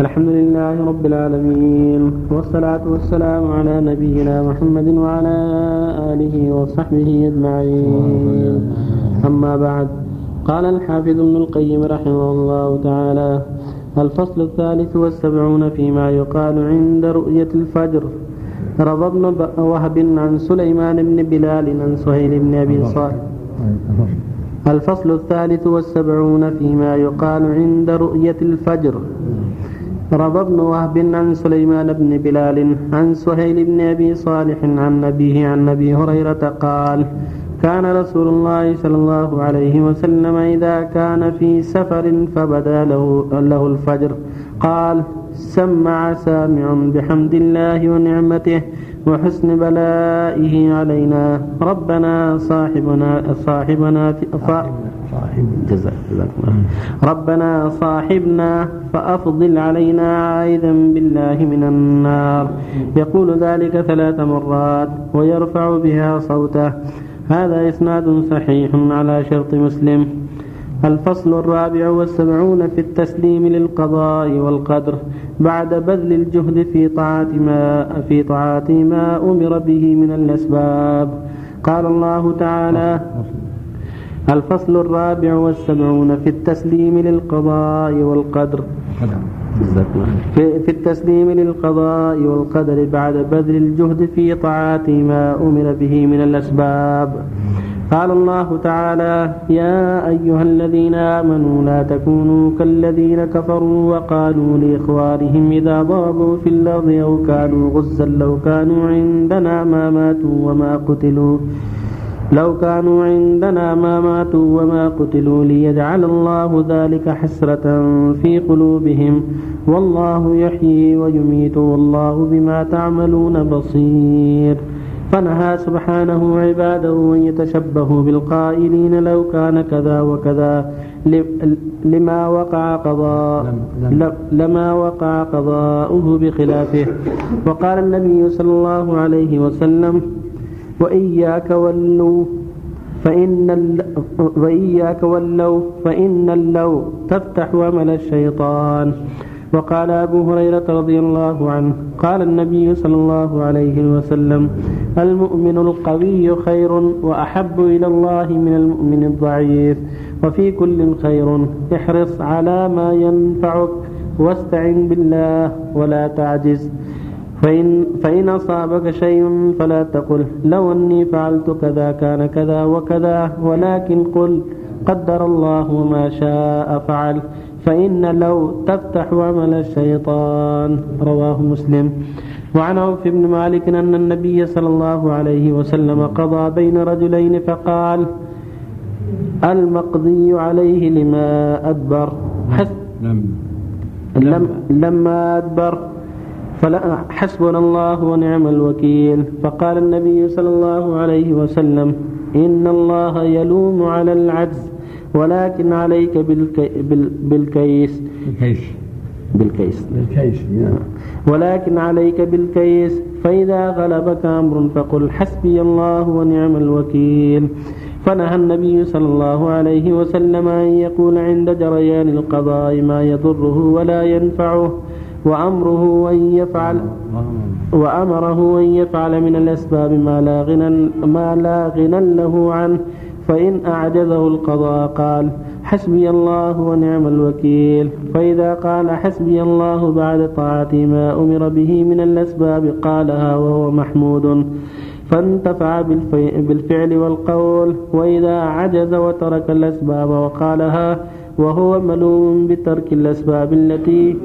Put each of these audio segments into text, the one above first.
الحمد لله رب العالمين والصلاة والسلام على نبينا محمد وعلى آله وصحبه أجمعين. أما بعد قال الحافظ ابن القيم رحمه الله تعالى الفصل الثالث والسبعون فيما يقال عند رؤية الفجر. رضى ابن وهب عن سليمان بن بلال عن سهيل بن أبي صالح. الفصل الثالث والسبعون فيما يقال عند رؤية الفجر. روى ابن وهب عن سليمان بن بلال عن سهيل بن أبي صالح عن أبيه عن أبي هريرة قال كان رسول الله صلى الله عليه وسلم إذا كان في سفر فبدأ له له الفجر. قال سمع سامع بحمد الله ونعمته وحسن بلائه علينا. ربنا صاحبنا صاحبنا في صاحب ربنا صاحبنا فأفضل علينا عائذا بالله من النار. يقول ذلك ثلاث مرات ويرفع بها صوته. هذا إسناد صحيح على شرط مسلم. الفصل الرابع والسبعون في التسليم للقضاء والقدر بعد بذل الجهد في طاعة ما في طاعة ما أمر به من الأسباب. قال الله تعالى الفصل الرابع والسبعون في التسليم للقضاء والقدر. في, في التسليم للقضاء والقدر بعد بذل الجهد في طاعة ما أمر به من الأسباب. قال الله تعالى يا أيها الذين آمنوا لا تكونوا كالذين كفروا وقالوا لإخوانهم إذا ضربوا في الأرض أو كانوا غزا لو كانوا عندنا ما ماتوا وما قتلوا. لو كانوا عندنا ما ماتوا وما قتلوا ليجعل الله ذلك حسرة في قلوبهم. والله يحيي ويميت والله بما تعملون بصير. فنهى سبحانه عباده أن يتشبهوا بالقائلين لو كان كذا وكذا. لما وقع قضاء لما وقع قضاؤه بخلافه. وقال النبي صلى الله عليه وسلم وإياك ولوا فإن وإياك ولوا فإن اللو تفتح عمل الشيطان. وقال أبو هريرة رضي الله عنه قال النبي صلى الله عليه وسلم المؤمن القوي خير وأحب إلى الله من المؤمن الضعيف وفي كل خير احرص على ما ينفعك واستعن بالله ولا تعجز. فإن, فإن أصابك شيء فلا تقل لو أني فعلت كذا كان كذا وكذا ولكن قل قدر الله وما شاء فعل فإن لو تفتح عمل الشيطان رواه مسلم. وعن عوف بن مالك أن النبي صلى الله عليه وسلم قضى بين رجلين فقال المقضي عليه لما أدبر. لم لما أدبر. حسبنا الله ونعم الوكيل. فقال النبي صلى الله عليه وسلم إن الله يلوم على العجز ولكن عليك بالكي بال بالكيس. بالكيس. بالكيس. بالكيس ولكن عليك بالكيس. فإذا غلبك أمر فقل حسبي الله ونعم الوكيل. فنهى النبي صلى الله عليه وسلم أن يقول عند جريان القضاء ما يضره ولا ينفعه. وأمره أن يفعل وأمره أن يفعل من الأسباب ما لا غنى ما لا غنى له عنه. فإن أعجزه القضاء قال حسبي الله ونعم الوكيل. فإذا قال حسبي الله بعد طاعة ما أمر به من الأسباب قالها وهو محمود. فانتفع بالفعل والقول. وإذا عجز وترك الأسباب وقالها وهو ملوم بترك الأسباب التي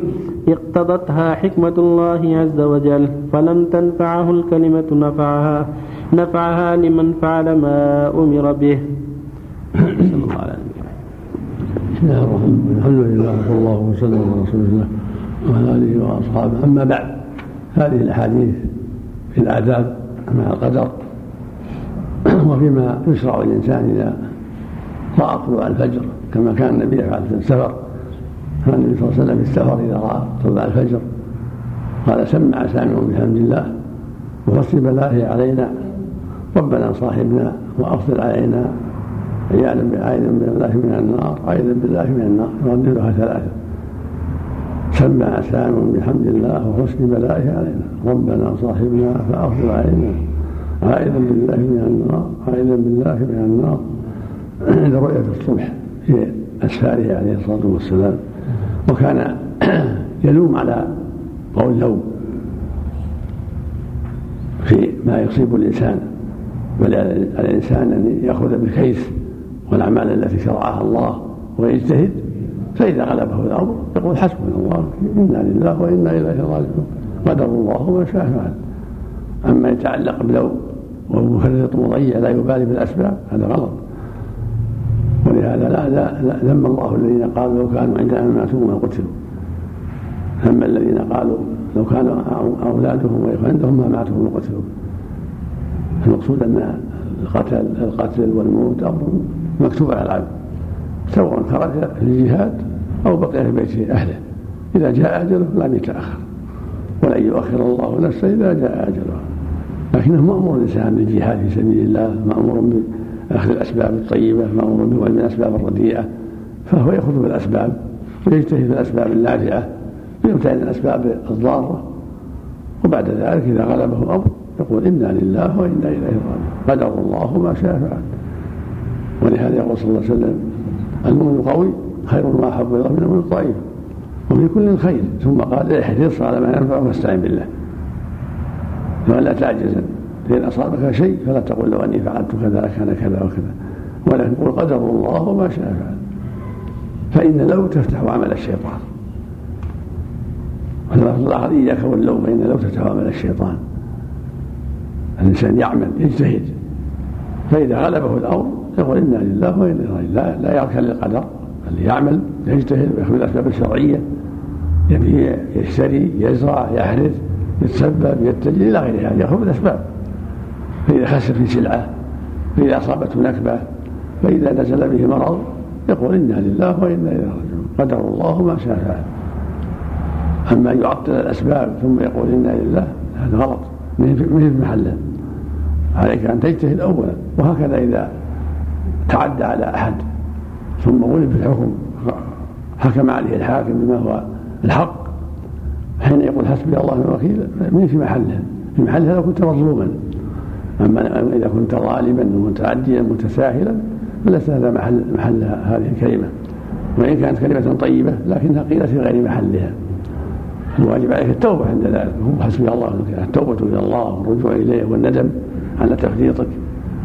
اقتضتها حكمة الله عز وجل فلم تنفعه الكلمة نفعها نفعها لمن فعل ما أمر به. صلى الله بسم الله الرحمن الرحيم الحمد لله صلى الله وسلم على رسول الله وعلى آله وأصحابه أما بعد هذه الأحاديث في الآداب مع القدر وفيما يشرع الإنسان إذا رأى طلوع الفجر. كما كان النبي يفعل في السفر كان النبي صلى الله عليه وسلم في السفر إذا رأى طلوع الفجر. قال سمع سامع بحمد الله وفصل بلائه علينا. ربنا صاحبنا وأفضل علينا. عياذا بالله من النار عياذا بالله من النار. يرددها ثلاثة. سمع سام بحمد الله وحسن بلائه علينا. ربنا صاحبنا فأغفر علينا. عائدا بالله من النار عائدا بالله من النار. عند رؤية الصبح في أسفاره عليه الصلاة والسلام وكان يلوم على قول لوم في ما يصيب الإنسان بل على الإنسان أن يأخذ بالكيس والأعمال التي شرعها الله ويجتهد فإذا غلبه الأمر يقول حسبنا الله إنا لله وإنا إليه راجعون قدر الله ما شاء فعل. أما يتعلق بلو ومفرط مضيع لا يبالي بالأسباب هذا غلط. ولهذا لا لا ذم الله الذين قالوا لو كانوا عندنا ماتوا ما قتلوا. ذم الذين قالوا لو كان أولادهم عندهم ما ماتوا ما قتلوا. المقصود أن القتل القتل والموت أمر مكتوب على العبد. سواء خرج في الجهاد أو بقي في بيت أهله. إذا جاء أجله لم يتأخر. ولن يؤخر الله نفسا إذا جاء اجلها لكنه مأمور الإنسان بالجهاد في سبيل الله مأمور أخذ الأسباب الطيبة مأمور به من الأسباب الرديئة. فهو يأخذ بالأسباب ويجتهد في الأسباب النافعة ويبتعد الأسباب الضارة. وبعد ذلك إذا غلبه الأمر يقول إنا لله وإنا إليه راجعون. قدر الله ما شاء فعل. ولهذا يقول صلى الله عليه وسلم المؤمن القوي خير ما أحب الله من المؤمن الضعيف وفي كل خير. ثم قال احرص على ما ينفعك واستعن بالله. ولا تعجزن. فإن أصابك شيء فلا تقول لو أني فعلت كذا كان كذا وكذا. ولكن قل قدر الله وما شاء فعل. فإن لو تفتح عمل الشيطان. الله إياك واللوم فإن لو تفتح عمل الشيطان. الإنسان يعمل يجتهد. فإذا غلبه الأمر يقول إنا لله وإنا إليه لا, لا يركن للقدر بل يعمل يجتهد ويأخذ الأسباب الشرعية. يبيع يشتري يزرع يحرث يتسبب يتجه إلى غير هذا يأخذ الأسباب. فإذا خسر في سلعة فإذا أصابته نكبة فإذا نزل به مرض يقول إنا لله وإنا إليه راجعون. قدر الله ما شاء. فعل أما يعطل الأسباب ثم يقول إنا لله هذا غلط. ما في محله؟ عليك أن تجتهد أولا. وهكذا إذا تعدى على أحد ثم في الحكم حكم عليه الحاكم بما هو الحق حين يقول حسبي الله ونعم الوكيل من في محله؟ في محله لو كنت مظلوما. أما إذا كنت ظالما ومتعديا متساهلا فليس هذا محل محل هذه الكلمة. وإن كانت كلمة طيبة لكنها قيلت في غير محلها. الواجب عليك التوبة عند ذلك. هو حسبي الله التوبة إلى الله والرجوع إليه والندم على تفريطك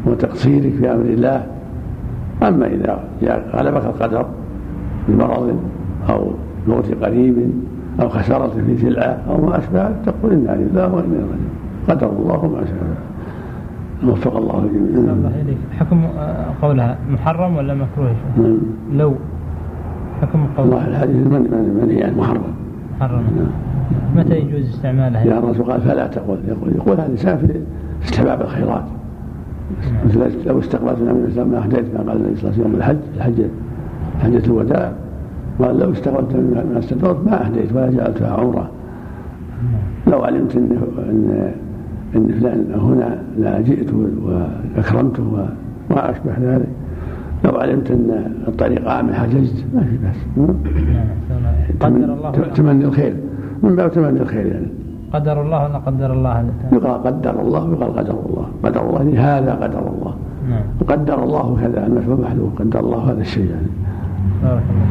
وتقصيرك في أمر الله. أما إذا غلبك القدر بمرض أو موت قريب أو خسارة في سلعة أو ما أشبه تقول إنا لله وإنا إليه قدر الله ما شاء وفق الله الجميع. الله إليك. حكم آه، قولها محرم ولا مكروه؟ نعم. لو. حكم قولها. الله الحديث من من هي؟ محرم. محرم. نعم. متى يجوز استعمالها؟ يا الرسول قال فلا تقول. يقول يقول هذا في استحباب الخيرات. نعم. مثل لو استقبلت من الإسلام ما اهديت ما قال النبي صلى الله عليه وسلم الحج الحج حجة الوداع. قال لو استقبلت من استدرت ما اهديت ولا جعلتها عمرة. لو علمت ان ان ان فلان هنا لا جئت واكرمته وما أشبه ذلك. لو علمت أن الطريق عام حججت ما في بأس. قدر الله تمني الخير. من باب تمني الخير يعني. قدر الله ولا قدر الله يقال قدر الله ويقال قدر الله. قدر الله هذا قدر الله. نعم. قدر الله كذا المشروع محلول قدر الله هذا الشيء يعني. بارك الله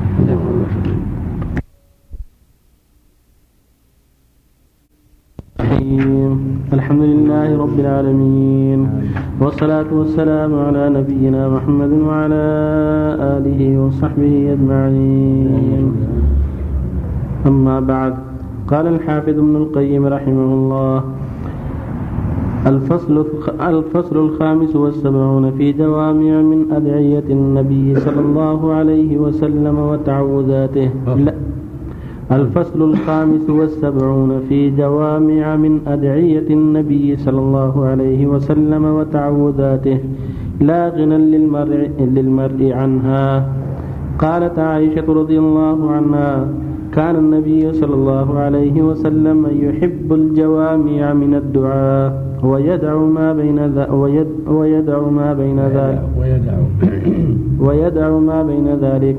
الرحيم. الحمد لله رب العالمين. والصلاة والسلام على نبينا محمد وعلى آله وصحبه أجمعين. أما بعد قال الحافظ ابن القيم رحمه الله الفصل الفصل الخامس والسبعون في جوامع من أدعية النبي صلى الله عليه وسلم وتعوذاته. لا الفصل الخامس والسبعون في جوامع من أدعية النبي صلى الله عليه وسلم وتعوذاته لا غنى للمرء, للمرء عنها. قالت عائشة رضي الله عنها كان النبي صلى الله عليه وسلم يحب الجوامع من الدعاء ويدع ما بين ذا ويد ويدع ما بين ذلك ويدع ما بين ذلك.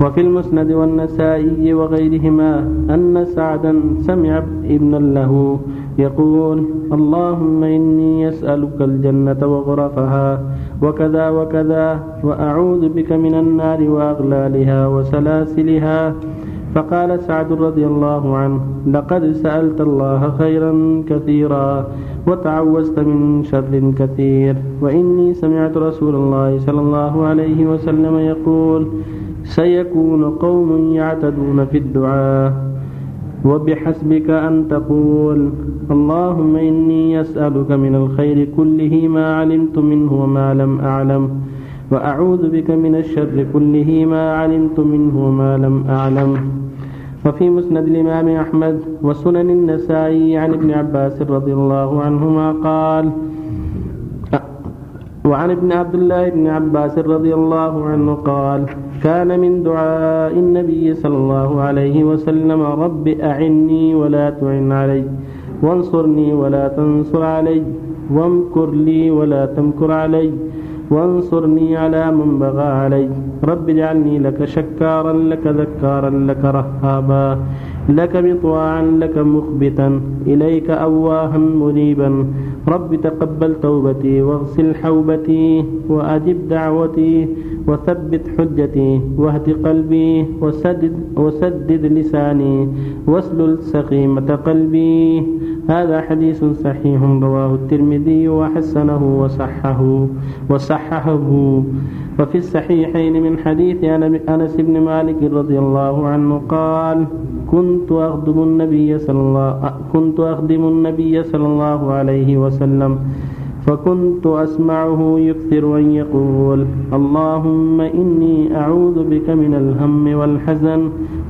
وفي المسند والنسائي وغيرهما أن سعدا سمع ابنا له يقول اللهم إني أسألك الجنة وغرفها وكذا وكذا وأعوذ بك من النار وأغلالها وسلاسلها. فقال سعد رضي الله عنه لقد سألت الله خيرا كثيرا وتعوزت من شر كثير. وإني سمعت رسول الله صلى الله عليه وسلم يقول سيكون قوم يعتدون في الدعاء. وبحسبك أن تقول اللهم إني أسألك من الخير كله ما علمت منه وما لم أعلم وأعوذ بك من الشر كله ما علمت منه وما لم أعلم. وفي مسند الإمام أحمد وسنن النسائي عن ابن عباس رضي الله عنهما قال وعن ابن عبد الله بن عباس رضي الله عنه قال كان من دعاء النبي صلى الله عليه وسلم رب أعني ولا تعن علي وانصرني ولا تنصر علي وامكر لي ولا تمكر علي وانصرني على من بغى علي رب اجعلني لك شكارا لك ذكارا لك رهابا. لك مطواعا لك مخبتا إليك أواها منيبا. رب تقبل توبتي واغسل حوبتي وأجب دعوتي وثبت حجتي واهد قلبي وسدد, وسدد لساني واسلل سخيمة قلبي. هذا حديث صحيح رواه الترمذي وحسنه وصححه وصححه. وفي الصحيحين من حديث أنس بن مالك رضي الله عنه قال كنت أخدم النبي صلى الله كنت أخدم النبي صلى الله عليه وسلم فكنت أسمعه يكثر أن يقول اللهم إني أعوذ بك من الهم والحزن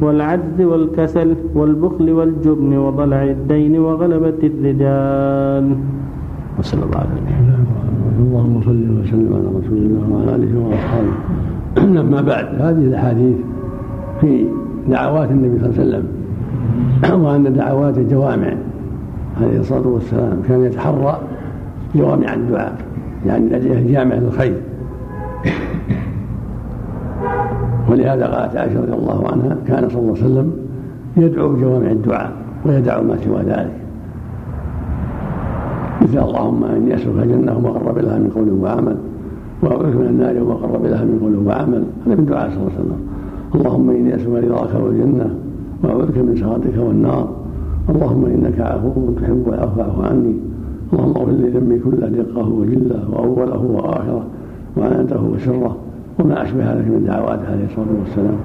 والعجز والكسل والبخل والجبن وضلع الدين وغلبة الرجال. وصلى الله عليه وسلم اللهم صل وسلم على رسول الله وعلى آله وأصحابه. أما بعد هذه الأحاديث في دعوات النبي صلى الله عليه وسلم. وأن دعوات جوامع عليه الصلاة والسلام كان يتحرى جوامع الدعاء يعني الأدعية جامع للخير ولهذا قالت عائشة رضي الله عنها كان صلى الله عليه وسلم يدعو بجوامع الدعاء ويدع ما سوى ذلك. مثل اللهم إني أسألك الجنة وما قرب لها من قول وعمل وأعوذ من النار وما قرب لها من قول وعمل. هذا من دعاء صلى الله عليه وسلم. اللهم إني أسألك رضاك والجنة وأعوذ بك من سخطك والنار. اللهم إنك عفو تحب العفو فاعف عني. اللهم اغفر لي ذنبي كله دقه وجله وأوله وآخره وعنته وسره. وما أشبه ذلك من دعواته عليه الصلاة والسلام.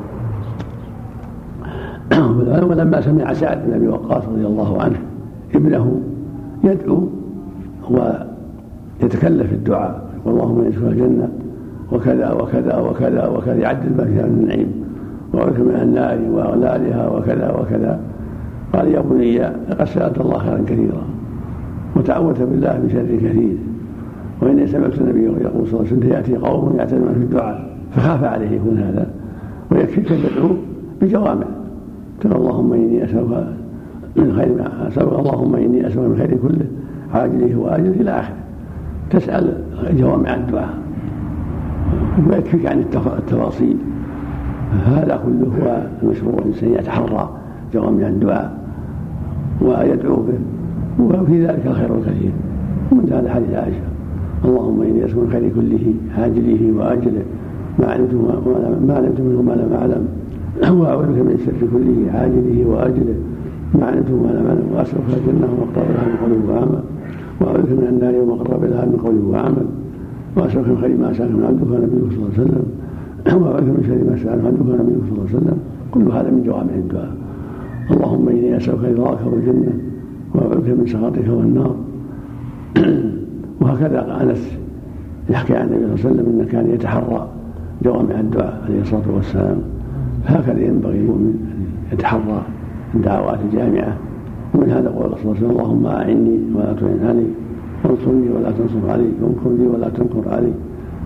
ولما سمع سعد بن أبي وقاص رضي الله عنه ابنه يدعو ويتكلف الدعاء اللهم إني الجنة وكذا وكذا وكذا وكذا يعدل ما فيها من النعيم. وأعوذ من النار وأغلالها وكذا وكذا. قال يا بني لقد سألت الله خيرا كثيرا وتعوذت بالله من شر كثير. وإني سمعت النبي يقول صلى الله عليه وسلم يأتي قوم يعتدون في الدعاء فخاف عليه يكون هذا ويكفيك تدعو بجوامع. تقول اللهم إني أسألك من خير ما أسألك اللهم إني أسألك من خير كله عاجله وآجله إلى آخره. تسأل جوامع الدعاء ويكفيك عن التفاصيل. هذا كله هو المشروع الانسان يتحرى جوامع الدعاء ويدعو به وفي ذلك الخير الكثير. ومن هذا حديث عائشة اللهم إني اسال الخير كله عاجله وأجله ما علمت ما علمت منه ما لم أعلم. وأعوذ بك من الشر كله عاجله وأجله ما علمت ما لم أعلم. وأسألك الجنة وما قرب لها من قول وعمل. وأعوذ بك من النار وما قرب لها من قول وعمل. وأسألك من خير ما سألك من عبدك ونبيك صلى الله عليه وسلم. وأعوذ من شر ما سأل عنه كان النبي صلى الله عليه وسلم كل هذا من جوامع الدعاء. اللهم إني أسألك رضاك والجنة وأعوذ بك من سخطك والنار. وهكذا أنس يحكي عن النبي صلى الله عليه وسلم أنه كان يتحرى جوامع الدعاء عليه الصلاة والسلام. هكذا ينبغي المؤمن أن يتحرى الدعوات الجامعة ومن هذا قول صلى الله عليه وسلم اللهم أعني ولا تعن علي وانصرني ولا تنصر علي وانكر لي ولا تنكر علي.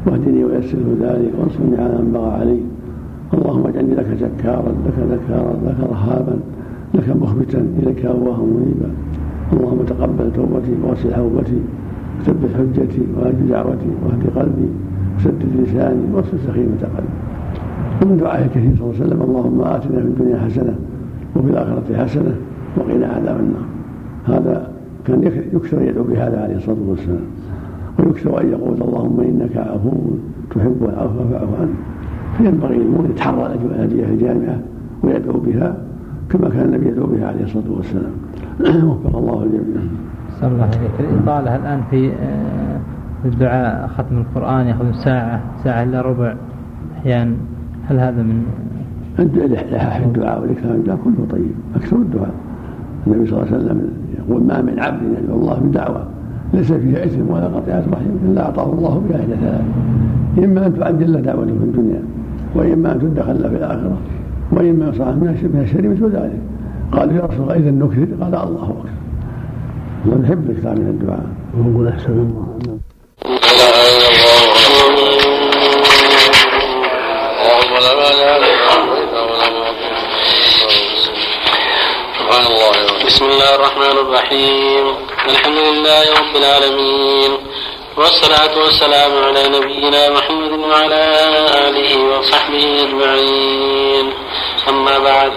واهدني ويسره ذلك وانصرني على من بغى علي. اللهم اجعلني لك زكارا لك ذكارا لك رهابا لك مخبتا إليك اواه منيبا. اللهم تقبل توبتي واغسل حوبتي وثبت حجتي واجب دعوتي واهد قلبي. وسدد لساني واصل سخيمة قلبي. ومن دعائه الكثير صلى الله عليه وسلم اللهم آتنا في الدنيا حسنة وفي الآخرة حسنة وقنا عذاب النار. هذا كان يكثر يدعو بهذا عليه الصلاة والسلام. ويكثر أن يقول اللهم إنك عفو تحب العفو فاعف عنه. فينبغي للمؤمن يتحرى الاجوبه الجامعة ويدعو بها كما كان النبي يدعو بها عليه الصلاة والسلام. وفق الله الجميع. صلى الله عليك الإطالة الآن في آه، الدعاء ختم القرآن يأخذ ساعة ساعة إلا ربع أحيانا؟ هل هذا من الإلحاح في الدعاء والإكثار من الدعاء كله طيب أكثر الدعاء. النبي صلى الله عليه وسلم يقول ما من عبد يدعو الله بدعوة. ليس فيها إثم ولا قطيعة رحم إلا أعطاه الله بها إحدى ثلاث إما أن تعجل له دعوته في الدنيا وإما أن تدخل له في الآخرة وإما يصلح من الشر مثل ذلك. قال يا رسول الله إذا نكثر قال الله أكبر. ونحب الإكثار من الدعاء. ونقول أحسن الله. بسم الله الرحمن الرحيم. الحمد لله رب العالمين والصلاة والسلام على نبينا محمد وعلى آله وصحبه أجمعين. أما بعد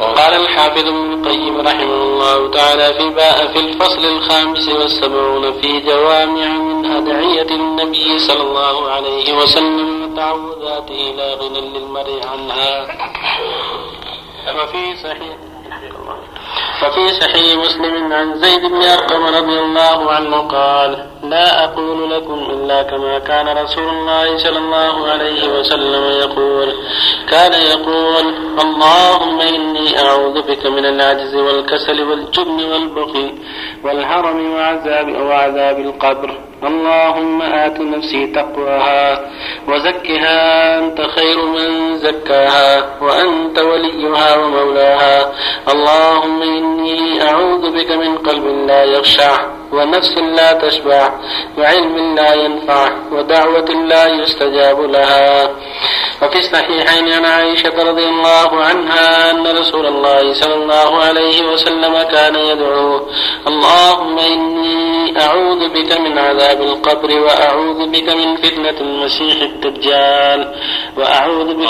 قال الحافظ ابن القيم رحمه الله تعالى في باء في الفصل الخامس والسبعون في جوامع من أدعية النبي صلى الله عليه وسلم وتعوذاته لا غنى للمرء عنها. وفي صحيح وفي صحيح مسلم عن زيد بن أرقم رضي الله عنه قال لا أقول لكم إلا كما كان رسول الله صلى الله عليه وسلم يقول. كان يقول اللهم إني أعوذ بك من العجز والكسل والجبن والبخل والهرم وعذاب وعذاب القبر. اللهم آت نفسي تقواها وزكها أنت خير من زكاها وأنت وليها ومولاها. اللهم إني أعوذ بك من قلب لا يخشع ونفس لا تشبع وعلم لا ينفع ودعوة لا يستجاب لها. وفي الصحيحين عن عائشة رضي الله عنها أن رسول الله صلى الله عليه وسلم كان يدعو اللهم إني أعوذ بك من عذاب القبر وأعوذ بك من فتنة المسيح الدجال وأعوذ بك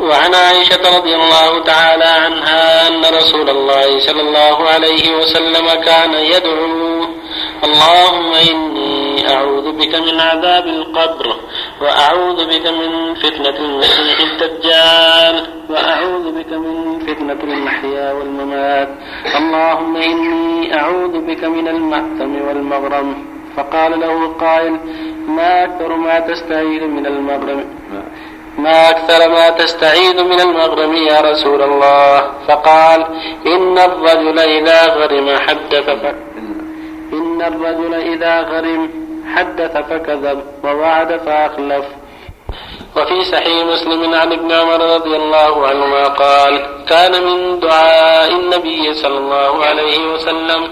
وعن عائشة رضي الله تعالى عنها أن رسول الله صلى الله عليه وسلم كان يدعو اللهم إني أعوذ بك من عذاب القبر وأعوذ بك من فتنة المسيح الدجال وأعوذ بك من فتنة المحيا والممات اللهم إني أعوذ بك من المأثم والمغرم. فقال له قائل ما أكثر ما تستعيذ من المغرم. ما أكثر ما تستعيذ من المغرم يا رسول الله. فقال إن الرجل إذا غرم حدث إن الرجل إذا غرم حدث فكذب ووعد فأخلف. وفي صحيح مسلم عن ابن عمر رضي الله عنهما قال كان من دعاء النبي صلى الله عليه وسلم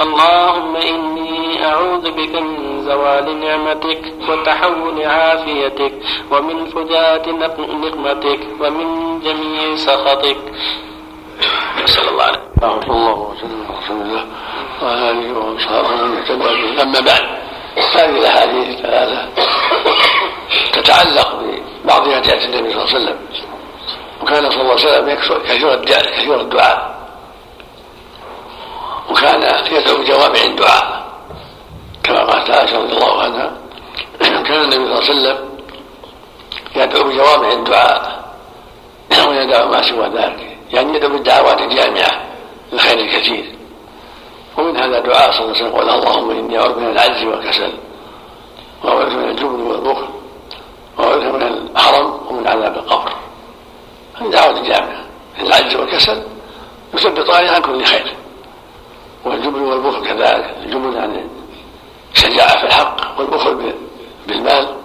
اللهم إني أعوذ بك من زوال نعمتك وتحول عافيتك ومن فجاءة نقمتك ومن جميع سخطك. صلى الله عليه وسلم. الله وسلم على وعلى آله واصحابه أما بعد هذه الأحاديث الثلاثة تتعلق ببعض هدايات النبي صلى الله عليه وسلم. وكان صلى الله عليه وسلم يكثر كثير الدعاء وكان يدعو بجوامع الدعاء. كما قالت عائشة رضي الله عنها. كان النبي صلى الله عليه وسلم يدعو بجوامع الدعاء. ويدعو ما سوى ذلك. يعني يدعو بالدعوات الجامعة للخير الكثير. ومن هذا دعاء صلى الله عليه وسلم قال اللهم إني أعوذ من العجز والكسل وأعوذ من الجبن والبخل واعوذ من الحرم ومن عذاب القبر. هذه دعوة الجامعة العجز والكسل يثبطان عن كل خير. والجبن والبخل كذلك. الجبن يعني شجاعة في الحق والبخل بالمال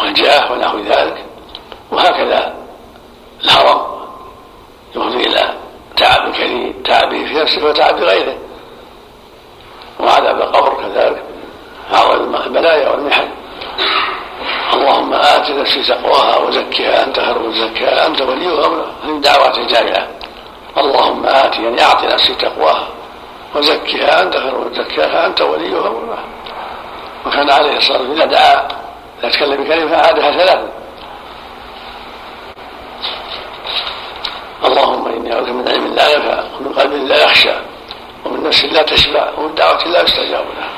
والجاه ونحو ذلك. وهكذا الهرم يفضي إلى تعب كثير تعبه في نفسه وتعب غيره. وعذاب القبر كذلك. أعظم البلايا والمحن. اللهم آت نفسي تقواها وزكها أنت خير من زكاها أنت وليها من دعوات الجامعة اللهم آت يعني أعط نفسي تقواها وزكها أنت خير من زكاها أنت وليها وكان عليه الصلاة والسلام إذا دعا إذا تكلم بكلمة أعادها ثلاثا اللهم إني أعوذ من علم لا ينفع ومن قلب لا يخشى ومن نفس لا تشبع ومن دعوة لا يستجاب لها.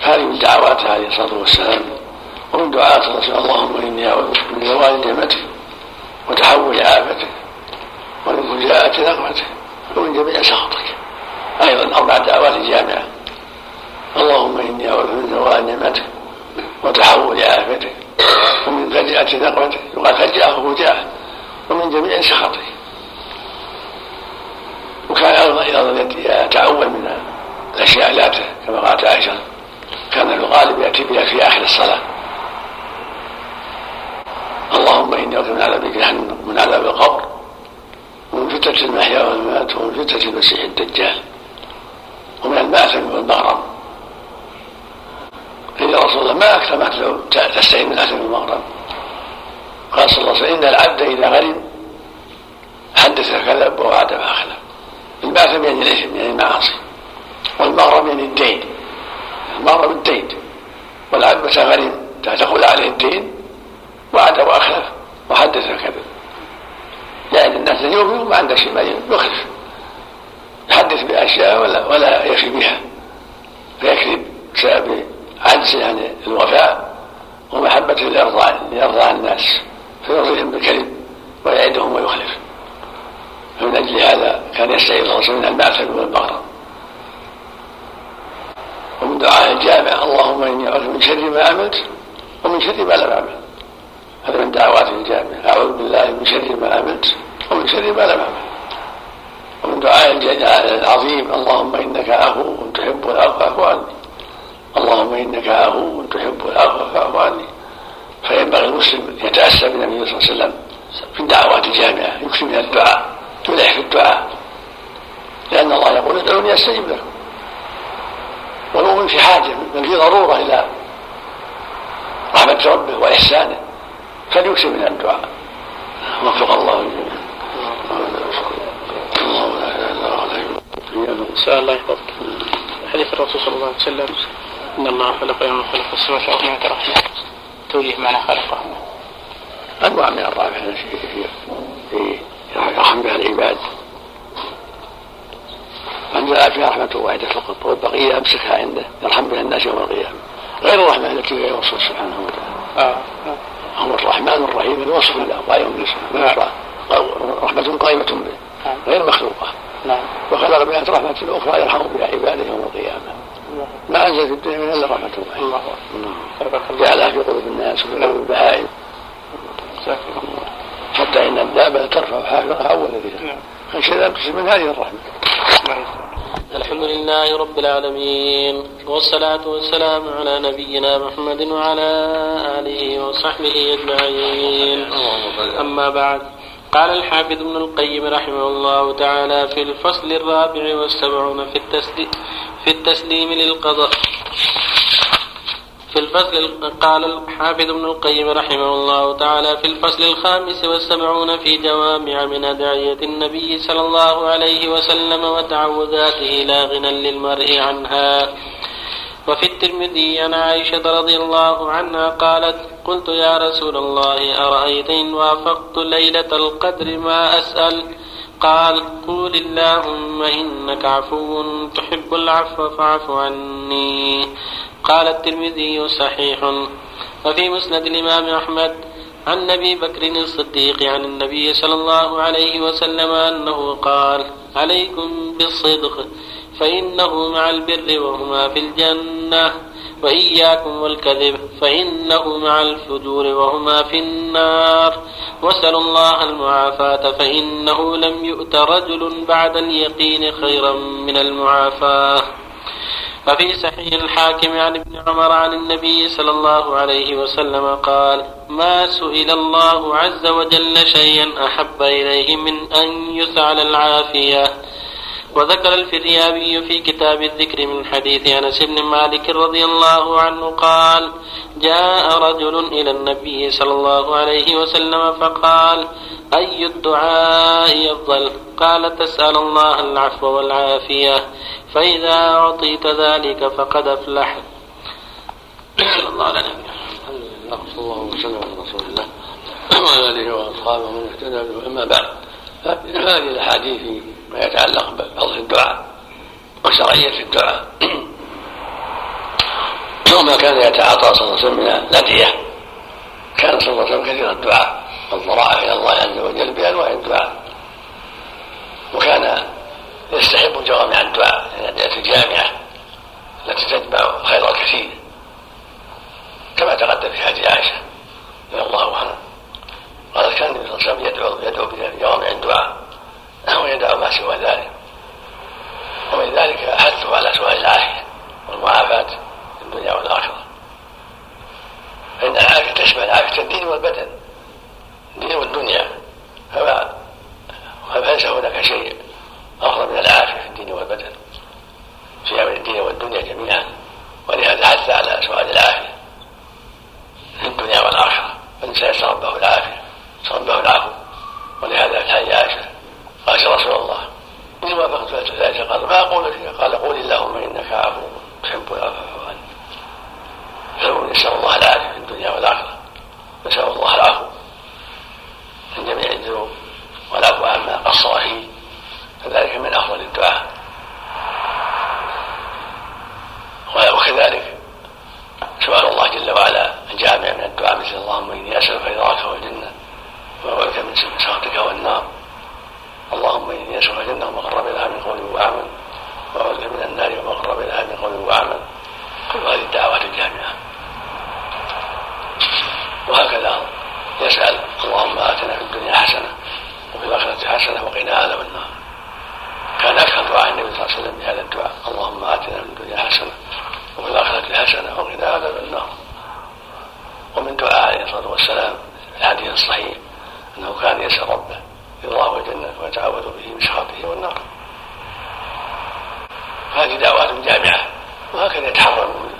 هذه من دعواته عليه الصلاة والسلام. ومن دعاء الرسول اللهم إني أعوذ من زوال نعمتك وتحول عافيتك ومن فجاءة نقمتك ومن جميع سخطك. أيضا أربع دعوات جامعة. اللهم إني أعوذ من زوال نعمتك وتحول عافيتك ومن فجأة نقمتك يقال فجأة وفجاءة ومن جميع سخطك. وكان أيضا يتعول من الأشياء لا كما قالت عائشة كان الغالب يأتي بها في آخر الصلاة. اللهم إني أعوذ من عذاب جهنم من عذاب القبر ومن فتنة المحيا والممات ومن فتنة المسيح الدجال ومن المأثم والمغرم. قيل رسول الله ما أكثر ما تستعين من الأثم والمغرم. قال صلى الله عليه وسلم إن العبد إذا غرم حدث كذب ووعد فأخلف المأثم يعني الإثم يعني المعاصي. والمغرم يعني الدين. المغرم الدين. والعبد متى غرم تقول عليه الدين وعد واخلف وحدث كذب يعني الناس يوفي ما عنده شيء ما يخلف. يحدث بأشياء ولا ولا يفي بها. فيكذب بسبب عجزه عن الوفاء ومحبة لإرضاء لإرضاء الناس. فيرضيهم بالكذب ويعدهم ويخلف. فمن أجل هذا كان يستعيذ الرسول من المعتب والبغرة ومن دعاء الجامع اللهم إني أعوذ من شر ما عملت ومن شر ما لم أعمل. هذا من دعوات الجامع أعوذ بالله من شر ما عملت ومن شر ما لم أعمل. ومن دعاء العظيم اللهم إنك عفو تحب العفو فاعف عني. اللهم إنك عفو تحب العفو فاعف عني. فينبغي المسلم يتأسى بالنبي صلى الله عليه وسلم في الدعوات الجامعة يكثر من الدعاء تلح في الدعاء. لأن الله يقول ادعوني أستجب لكم. والمؤمن في حاجة بل في ضرورة إلى رحمة ربه وإحسانه. فليكثر من الدعاء. وفق الله الجميع الا الله يحفظك. حديث الرسول صلى الله عليه وسلم إن الله خلق يوم خلق السماء سبعمائة رحمه توجيه معنى خلقه. انواع من الرحمه في يرحم بها العباد. أنزل فيها رحمة واحدة فقط. والبقية أمسكها عنده. يرحم بها الناس يوم القيامة. غير الرحمة التي هي وصف سبحانه وتعالى. آه. هو الرحمن الرحيم الوصف له قائم باسمه رحمة قائمة به. نعم. غير مخلوقة. نعم. وخلق بها رحمة أخرى يرحم بها عباده يوم القيامة. ما أنزل في الدنيا من إلا رحمة الله. نعم. جعلها في قلوب الناس وفي قلوب البهائم. حتى إن الدابة ترفع حافظها أول ذكر. فشذا من هذه الرحمة. الحمد لله رب العالمين والصلاة والسلام على نبينا محمد وعلى آله وصحبه أجمعين. أما بعد قال الحافظ ابن القيم رحمه الله تعالى في الفصل الرابع والسبعون في التسليم, في التسليم للقضاء. في الفصل قال الحافظ ابن القيم رحمه الله تعالى في الفصل الخامس والسبعون في جوامع من أدعية النبي صلى الله عليه وسلم وتعوذاته لا غنى للمرء عنها. وفي الترمذي عن عائشة رضي الله عنها قالت قلت يا رسول الله أرأيت إن وافقت ليلة القدر ما أسأل؟ قال قول اللهم إنك عفو تحب العفو فاعف عني. قال الترمذي صحيح. وفي مسند الإمام أحمد عن أبي بكر الصديق عن النبي صلى الله عليه وسلم أنه قال عليكم بالصدق فإنه مع البر وهما في الجنة وإياكم والكذب فإنه مع الفجور وهما في النار. واسألوا الله المعافاة فإنه لم يؤت رجل بعد اليقين خيرا من المعافاة. وفي صحيح الحاكم عن ابن عمر عن النبي صلى الله عليه وسلم قال ما سئل الله عز وجل شيئا أحب إليه من أن يسعل العافية. وذكر الفريابي في كتاب الذكر من حديث أنس بن مالك رضي الله عنه قال جاء رجل إلى النبي صلى الله عليه وسلم فقال أي الدعاء أفضل؟ قال تسأل الله العفو والعافية. فإذا أعطيت ذلك فقد افلحت صلى الله على نبينا الحمد الله وسلم على رسول الله وعلى آله وأصحابه ومن اهتدى به. أما بعد هذه الأحاديث فيما يتعلق بفضل الدعاء وشرعية الدعاء. وما كان يتعاطى صلى الله عليه وسلم من الأدعية كان صلى الله عليه وسلم كثير الدعاء. والضراعه إلى الله عز وجل بأنواع الدعاء. وكان يستحب جوامع الدعاء الأدعية الجامعة التي تتبع الخير الكثير كما تقدم في حديث عائشة رضي الله عنها. قال كان النبي صلى الله عليه وسلم يدعو يدعو بجوامع الدعاء ويدعو ما سوى ذلك. ومن ذلك حثه على سؤال العافية والمعافاة في الدنيا والآخرة. فإن العافية تشمل عافية الدين والبدن. الدين والدنيا فما فليس هناك شيء افضل من العافية في الدين والبدن. في أمر الدين والدنيا جميعا. ولهذا حث على سؤال العافيه في الدنيا والاخره فالانسان يسال ربه العافيه يسال ربه العفو ولهذا في حي عائشه قال يا رسول الله اني وافقت ذلك قال ما أقول فيها قال قول اللهم انك عفو تحب العفو فعل نسال الله العافيه في الدنيا والاخره نسال الله العفو من جميع الذنوب والعفو عما قصر فيه فذلك من افضل الدعاء وكذلك سؤال الله جل وعلا الجامع من الدعاء مثل اللهم اني اسالك رضاك والجنه واعوذ من سخطك والنار اللهم اني اسالك الجنه وما قرب اليها من قول وعمل واعوذ من النار وما قرب اليها من قول وعمل كل هذه الدعوات الجامعة وهكذا يسال اللهم اتنا في الدنيا حسنه وفي الاخره حسنه وقنا عذاب النار كان أكثر دعاء النبي صلى الله عليه وسلم بهذا الدعاء اللهم اتنا في الدنيا حسنه وفي الاخره حسنه وقنا عذاب النار ومن دعاء عليه الصلاه والسلام في الحديث الصحيح انه كان يسال ربه رضاه والجنه ويتعوذ به من سخطه والنار هذه دعوات جامعه وهكذا يتحرر من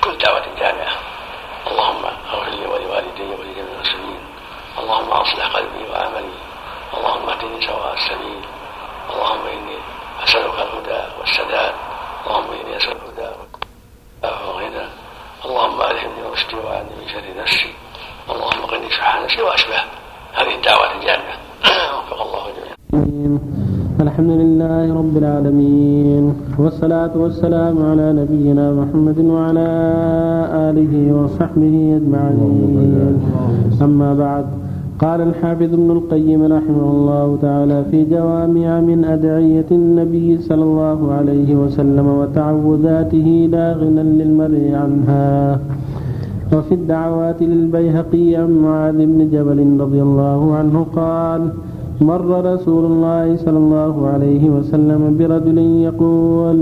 كل دعوه جامعه اللهم اغفر لي ولوالدي ولجميع المسلمين اللهم اصلح قلبي وعملي اللهم اهدني سواء السبيل اللهم اني اسالك الهدى والسداد اللهم اني اسالك الهدى والغنى اللهم الهمني رشدي وعني من شر نفسي اللهم قني شح نفسي واشبه هذه الدعوات الجامعة وفق الله جميعا الحمد لله رب العالمين والصلاة والسلام على نبينا محمد وعلى آله وصحبه أجمعين أما بعد قال الحافظ ابن القيم رحمه الله تعالى في جوامع من أدعية النبي صلى الله عليه وسلم وتعوذاته لا غنى للمرء عنها. وفي الدعوات للبيهقي عن معاذ بن جبل رضي الله عنه قال مر رسول الله صلى الله عليه وسلم برجل يقول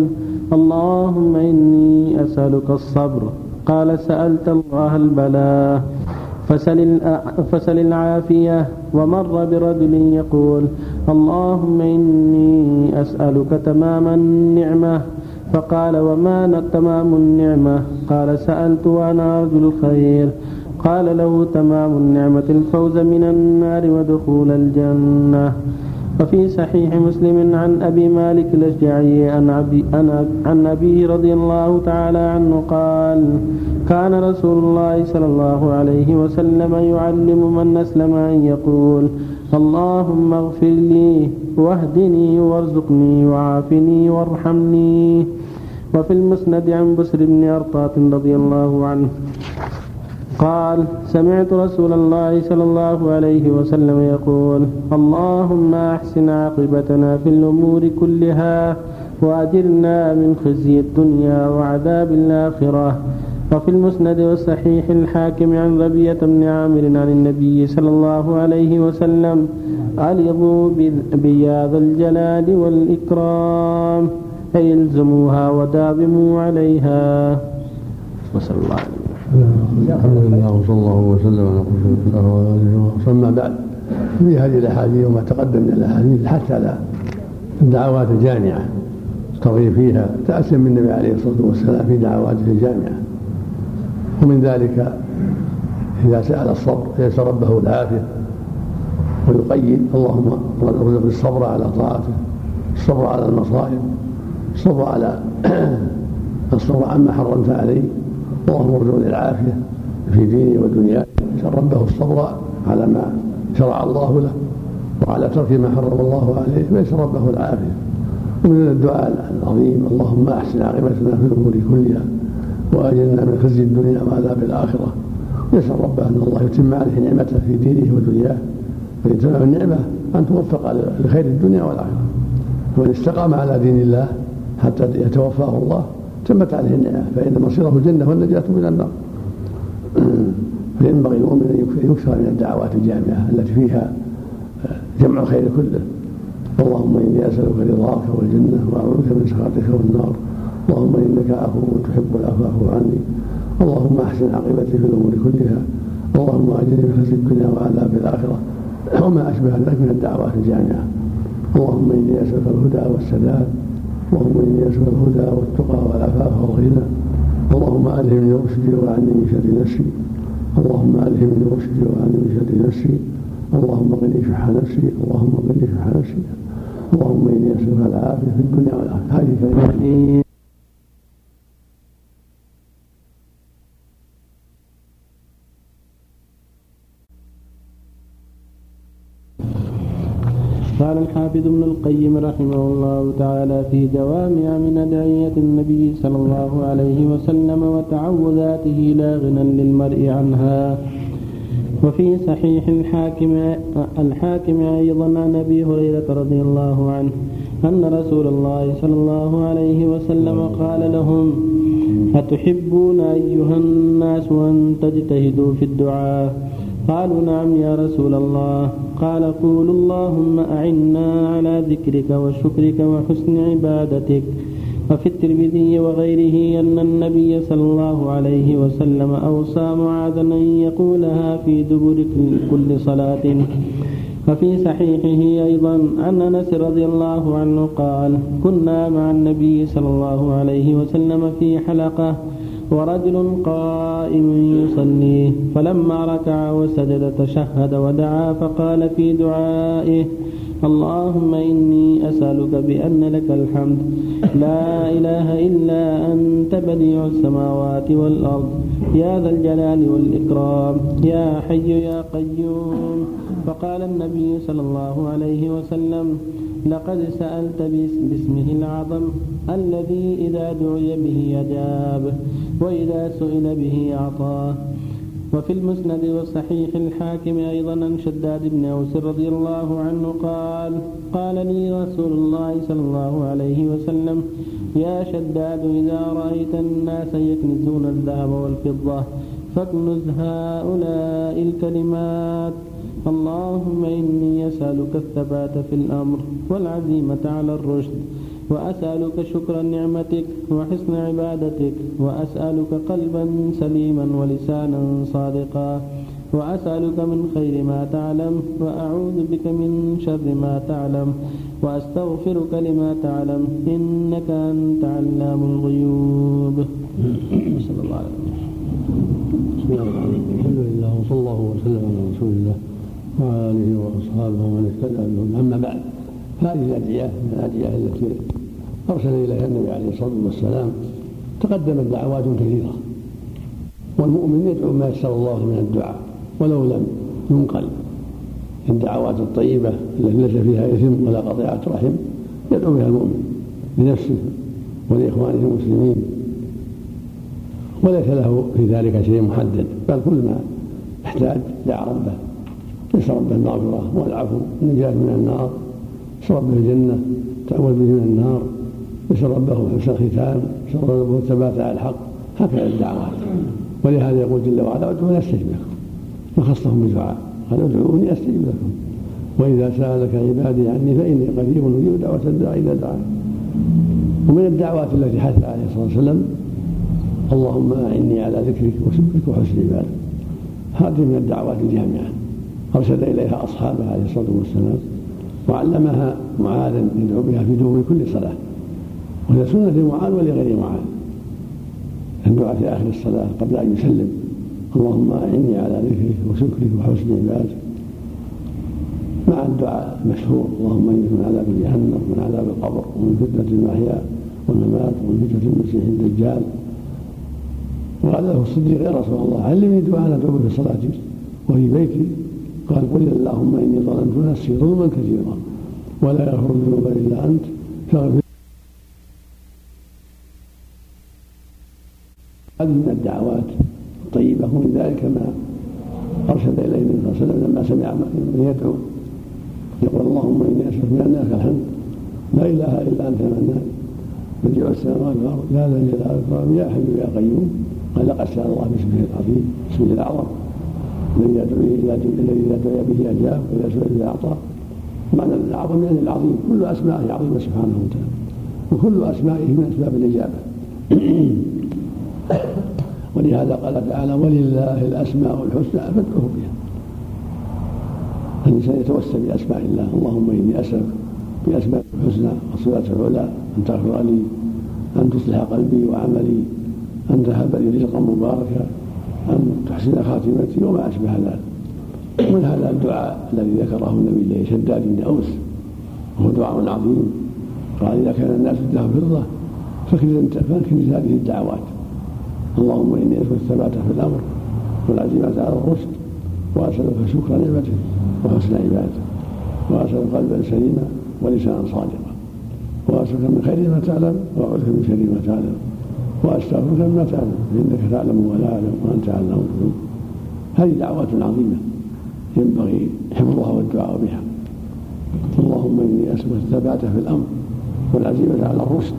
اللهم إني أسألك الصبر. قال سألت الله البلاء فسل, فسل العافية ومر برجل يقول اللهم إني أسألك تمام النعمة. فقال وما تمام النعمة؟ قال سألت وأنا أرجو الخير. قال له تمام النعمة الفوز من النار ودخول الجنة. وفي صحيح مسلم عن أبي مالك الأشجعي عن أبي, عن أبيه رضي الله تعالى عنه قال كان رسول الله صلى الله عليه وسلم يعلم من أسلم أن يقول اللهم اغفر لي واهدني وارزقني وعافني وارحمني. وفي المسند عن بسر بن أرطاط رضي الله عنه قال سمعت رسول الله صلى الله عليه وسلم يقول اللهم أحسن عاقبتنا في الأمور كلها وأجرنا من خزي الدنيا وعذاب الآخرة. وفي المسند والصحيح الحاكم عن ربية بن عامر عن النبي صلى الله عليه وسلم ألظوا بياض الجلال والإكرام أي الزموها وداوموا عليها. وصلى الله عليه الحمد لله وصلى الله وسلم على رسول الله وسلم بعد في هذه الأحاديث وما تقدم من الأحاديث الحث على الدعوات الجامعة الترغيب فيها تاسيا من النبي عليه الصلاة والسلام في دعواته الجامعة. ومن ذلك إذا سأل الصبر يسال ربه العافية ويقيد اللهم ارزق الصبر على طاعته الصبر على المصائب الصبر على الصبر عما حرمت عليه. اللهم ارزقني العافيه في ديني ودنياي يسال ربه الصبر على ما شرع الله له وعلى ترك ما حرم الله عليه فيسأل ربه العافية. ومن الدعاء العظيم اللهم أحسن عاقبتنا في الأمور كلها وأجلنا من خزي الدنيا وعذاب الآخرة. يسأل ربه أن الله يتم عليه نعمته في دينه ودنياه فإن تمام النعمة أن توفق لخير الدنيا والآخرة. ومن استقام على دين الله حتى يتوفاه الله تمت عليه النعمة فإن مصيره الجنة والنجاة من النار. فينبغي المؤمن أن يكثر من الدعوات الجامعة التي فيها جمع الخير كله. اللهم إني أسألك رضاك والجنة وأعوذ بك من سخطك والنار. اللهم إنك عفو تحب العفو عني. اللهم أحسن عاقبتي في الأمور كلها. اللهم أجرني من خزي الدنيا وعذاب الآخرة. وما أشبه ذلك من الدعوات الجامعة. اللهم إني أسألك الهدى والسداد. اللهم إني أسألك الهدى والتقى والعفاف والغنى. اللهم ألهمني رشدي وعني من شر نفسي. اللهم ألهمني رشدي وعني من شر نفسي. اللهم قني شح نفسي. اللهم قني شح نفسي. اللهم إني أسألك العافية في الدنيا والآخرة. هذه كلمات قال الحافظ ابن القيم رحمه الله تعالى في جوامع من أدعية النبي صلى الله عليه وسلم وتعوذاته لا غنى للمرء عنها. وفي صحيح الحاكم الحاكم أيضا عن أبي هريرة رضي الله عنه أن رسول الله صلى الله عليه وسلم قال لهم أتحبون أيها الناس أن تجتهدوا في الدعاء؟ قالوا نعم يا رسول الله. قال قولوا اللهم أعنا على ذكرك وشكرك وحسن عبادتك. وفي الترمذي وغيره أن النبي صلى الله عليه وسلم أوصى معاذا أن يقولها في دبر كل صلاة. وفي صحيحه أيضا عن أنس رضي الله عنه قال كنا مع النبي صلى الله عليه وسلم في حلقة ورجل قائم يصلي فلما ركع وسجد تشهد ودعا فقال في دعائه اللهم إني أسألك بأن لك الحمد لا إله إلا أنت بديع السماوات والأرض يا ذا الجلال والإكرام يا حي يا قيوم. فقال النبي صلى الله عليه وسلم لقد سألت باسمه العظم الذي إذا دعي به أجاب وإذا سئل به أعطاه. وفي المسند والصحيح الحاكم أيضا عن شداد بن أوس رضي الله عنه قال قال لي رسول الله صلى الله عليه وسلم يا شداد إذا رأيت الناس يكنزون الذهب والفضة فاكنز هؤلاء الكلمات. اللهم إني أسألك الثبات في الأمر والعزيمة على الرشد وأسألك شكر نعمتك وحسن عبادتك وأسألك قلبا سليما ولسانا صادقا وأسألك من خير ما تعلم وأعوذ بك من شر ما تعلم وأستغفرك لما تعلم إنك أنت علام الغيوب. صلى الله عليه وسلم. بسم الله الرحمن الرحيم. الحمد لله وصلى الله وسلم على رسول الله. وعلى اله وأصحابه ومن اهتدى بهم أما بعد هذه الادعيه من الادعيه التي أرسل إليها النبي عليه الصلاة والسلام تقدمت دعوات كثيرة والمؤمن يدعو ما يسر الله من الدعاء ولو لم ينقل. الدعوات الطيبة التي ليس فيها إثم ولا قطيعة رحم يدعو بها المؤمن لنفسه ولإخوانه المسلمين. وليس له في ذلك شيء محدد بل كل ما يحتاج دعا ربه. يسأل ربه المغفرة والعفو النجاة من النار. يسأل ربه الجنة تأول به من النار. يسأل ربه حسن الختام. يسأل ربه الثبات على الحق. هكذا الدعوات. ولهذا يقول جل وعلا ادعوني أستجب لكم. فخصهم بالدعاء. قال ادعوني أستجب لكم. وإذا سألك عبادي عني فإني قريب أجيب دعوة الداعي اذا دعاني ومن الدعوات التي حث عليه الصلاه والسلام اللهم أعني على ذكرك وشكرك وحسن عبادك هذه من الدعوات الجامعة. أرشد إليها أصحابه عليه الصلاة والسلام وعلمها معاذ يدعو بها في دبر كل صلاة. وهي سنة لمعاذ ولغير معاذ. الدعاء في آخر الصلاة قبل أن يسلم. اللهم أعني على ذكرك وشكرك وحسن عبادك مع الدعاء المشهور اللهم إني من عذاب جهنم ومن عذاب القبر ومن فتنة المحيا والممات ومن فتنة المسيح الدجال. وقال له الصديق يا رسول الله علمني دعاء ادعو في صلاتي وفي بيتي قال قل اللهم إني ظلمت نفسي ظلما كثيرا ولا يغفر الذنوب إلا أنت. فاغفر. هذه من الدعوات الطيبة ومن ذلك ما أرشد إليه النبي صلى الله عليه وسلم لما سمع من يدعو. يقول اللهم إني أشرك بأن لك الحمد لا إله إلا أنت منان بديع السماوات والأرض. يا ذا الجلال والإكرام. يا حي يا قيوم. قال لقد سأل الله باسمه العظيم باسمه الأعظم. الذي يدعو الذي دعي به أجاب وإذا سئل به أعطاه معنى الأعظم يعني العظيم. كل أسمائه عظيمة سبحانه وتعالى. وكل أسمائه من أسباب الإجابة. ولهذا قال تعالى ولله الأسماء الحسنى فادعوه بها. الإنسان يتوسل بأسماء الله. اللهم إني أسألك بأسماء الحسنى والصفات العلى أن تغفر لي أن تصلح قلبي وعملي أن تهب لي رزقا مباركا. ان تحسن خاتمتي وما أشبه ذلك. ومن هذا الدعاء الذي ذكره النبي لشداد بن أوس وهو دعاء عظيم. قال إذا كان الناس له فضة فاكنز هذه الدعوات. اللهم إني أسألك الثبات في الأمر والعزيمة على الرشد وأسألك شكر نعمتك وحسن عبادتك وأسألك قلبا سليما ولسانا صادقا وأسألك من خير ما تعلم وأعوذ من شر ما تعلم. واستغفرك مما تعلم فانك تعلم ولا أعلم وأنت علام الغيوب هذه دعوات عظيمة ينبغي حفظها والدعاء بها. اللهم إني أسألك الثبات في الأمر والعزيمة على الرشد.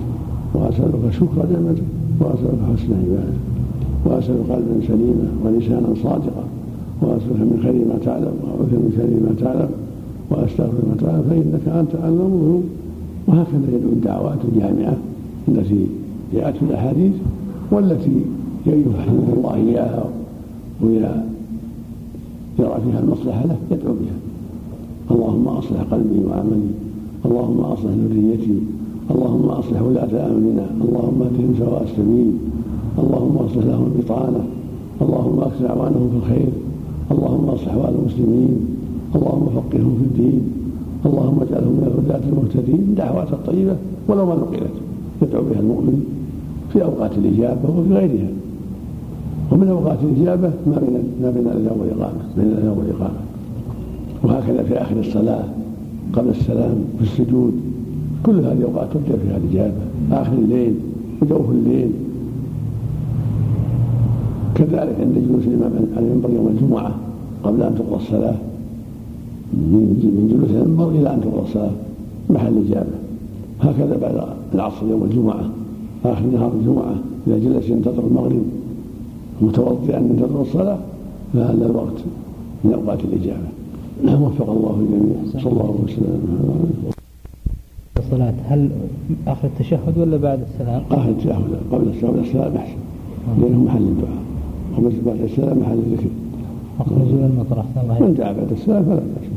وأسألك شكر نعمتك. وأسألك حسن عبادتك. وأسألك قلبا سليما ولسانا صادقا. وأسألك من خير ما تعلم وأعوذ من شر ما تعلم. وأستغفر ما تعلم فإنك أنت أعلم الغيوب وهكذا يدعو الدعوات الجامعة التي جاءت في الأحاديث والتي يفهمه الله إياها ويرى فيها المصلحة له يدعو بها. اللهم أصلح قلبي وعملي. اللهم أصلح ذريتي. اللهم أصلح ولاة امرنا اللهم اهدهم سواء السبيل. اللهم أصلح لهم البطانه اللهم أكثر أعوانهم في الخير. اللهم أصلح أحوال المسلمين. اللهم فقههم في الدين. اللهم اجعلهم من الهداة المهتدين. دعوات الطيبة ولو ما نقلت. يدعو بها المؤمن. في أوقات الإجابة وفي غيرها. ومن أوقات الإجابة ما بين ما بين الأذان والإقامة بين الأذان والإقامة. وهكذا في آخر الصلاة قبل السلام في السجود. كل هذه الأوقات ترجى فيها الإجابة. آخر الليل وجوف الليل. كذلك عند جلوس الإمام على المنبر يوم الجمعة قبل أن تقضى الصلاة. من جلوس المنبر إلى أن تقضى الصلاة. محل الإجابة. هكذا بعد العصر يوم الجمعة. آخر نهار الجمعة إذا جلس ينتظر المغرب متوضئا ينتظر الصلاة فهذا الوقت من أوقات الإجابة. وفق الله الجميع. صلى الله عليه وسلم. الصلاة هل آخر التشهد ولا بعد السلام؟ آخر التشهد قبل السلام السلام أحسن. لأنه محل الدعاء. وبس بعد السلام محل الذكر. وقت نزول المطر أحسن الله من دعا بعد السلام فلا بأس.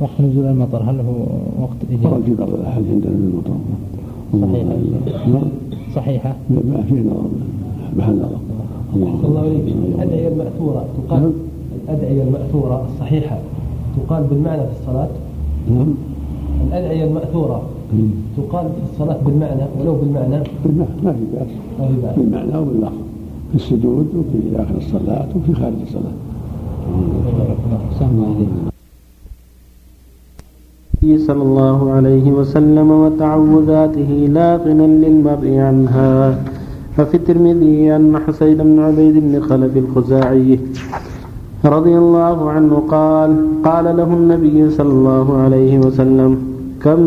وقت نزول المطر هل هو وقت إجابة؟ في بعض الأحاديث عندنا المطر. صحيحة نعم. صحيحة؟ ما فيه نظر. محل نظر. الله. عليك الأدعية المأثورة. تقال نعم. الأدعية المأثورة الصحيحة. تقال بالمعنى في الصلاة؟ نعم. الأدعية المأثورة. تقال في الصلاة بالمعنى ولو بالمعنى؟ ما في بأس. ما في بأس. بالمعنى وباللفظ في السجود وفي آخر الصلاة وفي خارج الصلاة. صلى الله عليه وسلم وتعوذاته لا غنى للمرء عنها. ففي الترمذي أن حسين بن عبيد بن خلف الخزاعي رضي الله عنه قال قال له النبي صلى الله عليه وسلم كم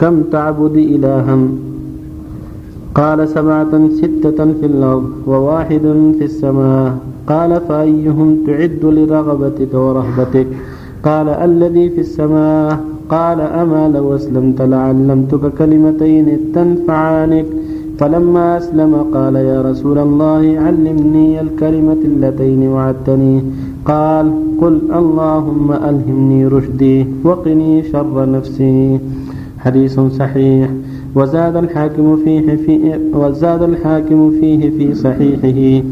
كم تعبد إلها؟ قال سبعة ستة في الأرض وواحد في السماء. قال فأيهم تعد لرغبتك ورهبتك؟ قال الذي في السماء. قال أما لو أسلمت لعلمتك كلمتين تنفعانك. فلما أسلم قال يا رسول الله علمني الكلمة اللتين وعدتني. قال قل اللهم ألهمني رشدي وقني شر نفسي. حديث صحيح. وزاد الحاكم فيه في وزاد الحاكم فيه في صحيحه.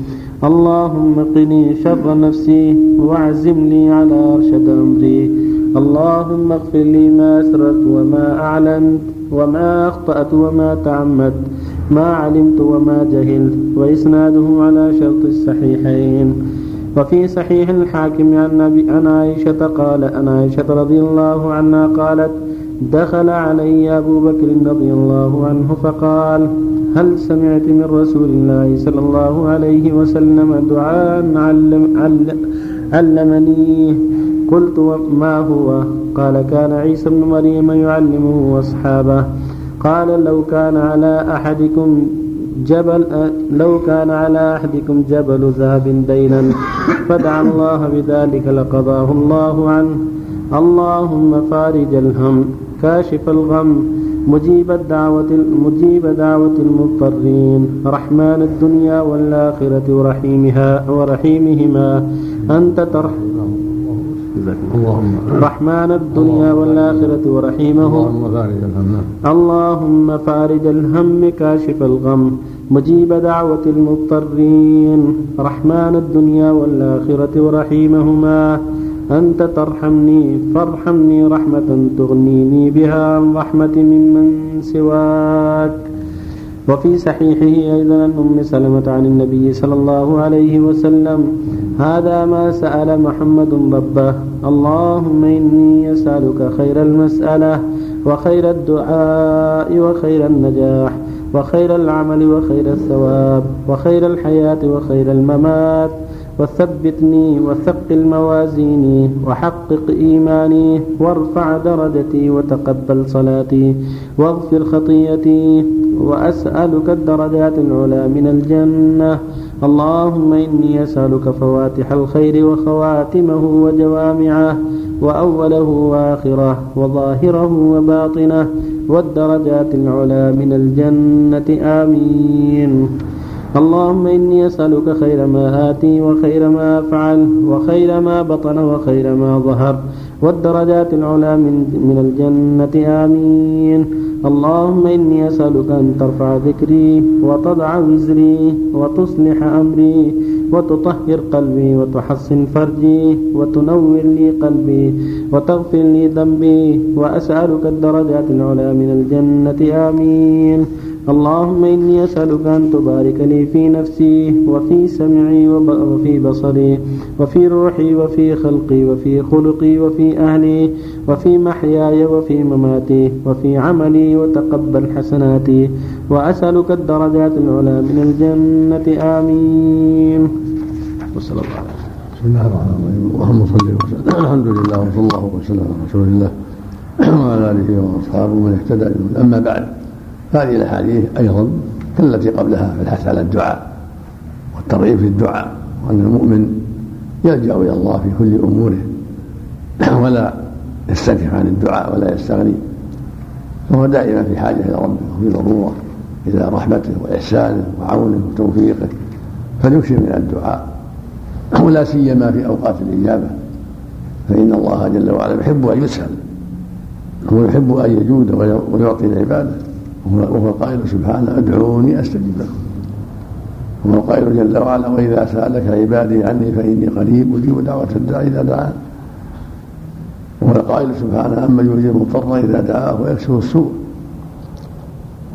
اللهم قني شر نفسي واعزم لي على أرشد أمري. اللهم اغفر لي ما أسررت وما أعلنت وما أخطأت وما تعمدت ما علمت وما جهلت وإسناده على شرط الصحيحين. وفي صحيح الحاكم عن عن عائشة قال أن عائشة رضي الله عنها قالت دخل علي أبو بكر رضي الله عنه فقال هل سمعت من رسول الله صلى الله عليه وسلم دعاء علم علم علمني؟ قلت ما هو؟ قال كان عيسى بن مريم يعلمه أصحابه قال لو كان على أحدكم جبل لو كان على أحدكم جبل ذهب دينا فدعا الله بذلك لقضاه الله عنه. اللهم فارج الهم كاشف الغم مجيب الدعوة مجيب دعوة المضطرين رحمن الدنيا والآخرة ورحيمها ورحيمهما. أنت ترحم اللهم رحمن الدنيا والآخرة ورحيمه. اللهم فارج الهم. اللهم فارج الهم كاشف الغم. مجيب دعوة المضطرين. رحمن الدنيا والآخرة ورحيمهما. أنت ترحمني فارحمني رحمة تغنيني بها عن رحمة ممن سواك. وفي صحيحه أيضا عن أم سلمة عن النبي صلى الله عليه وسلم هذا ما سأل محمد ربه اللهم إني أسألك خير المسألة وخير الدعاء وخير النجاح وخير العمل وخير الثواب وخير الحياة وخير الممات. وثبتني وثقل موازيني وحقق إيماني وارفع درجتي وتقبل صلاتي واغفر خطيئتي وأسألك الدرجات العلى من الجنة. اللهم إني أسألك فواتح الخير وخواتمه وجوامعه وأوله وآخره وظاهره وباطنه والدرجات العلى من الجنة. آمين. اللهم إني أسألك خير ما آتي وخير ما أفعل وخير ما بطن وخير ما ظهر والدرجات العلى من, من الجنة آمين. اللهم إني أسألك أن ترفع ذكري وتضع وزري وتصلح أمري وتطهر قلبي وتحصن فرجي وتنور لي قلبي وتغفر لي ذنبي وأسألك الدرجات العلى من الجنة آمين. اللهم إني أسألك أن تبارك لي في نفسي وفي سمعي وفي بصري وفي روحي وفي خلقي وفي خلقي وفي أهلي وفي محياي وفي مماتي وفي عملي وتقبل حسناتي وأسألك الدرجات العلى من الجنة. آمين. وصلى الله عليه بسم الله الرحمن الرحيم. اللهم صل وسلم. الحمد لله وصلى الله وسلم على رسول الله وعلى آله وأصحابه من اهتدى أما بعد هذه الأحاديث أيضا كالتي قبلها في الحث على الدعاء والترغيب في الدعاء وأن المؤمن يلجا إلى الله في كل أموره ولا يستنكف عن الدعاء ولا يستغني. فهو دائما في حاجة إلى ربه وفي ضرورة إلى رحمته وإحسانه وعونه وتوفيقه فليكثر من الدعاء. ولا سيما في أوقات الإجابة فإن الله جل وعلا يحب أن يسأل هو يحب أن يجود ويعطي لعباده وهو القائل سبحانه ادعوني أستجب لكم. وهو القائل جل وعلا وإذا سألك عبادي عني فإني قريب أجيب دعوة الداعي إذا دعان. وهو القائل سبحانه أما يجيب المضطر إذا دعاه ويكشف السوء.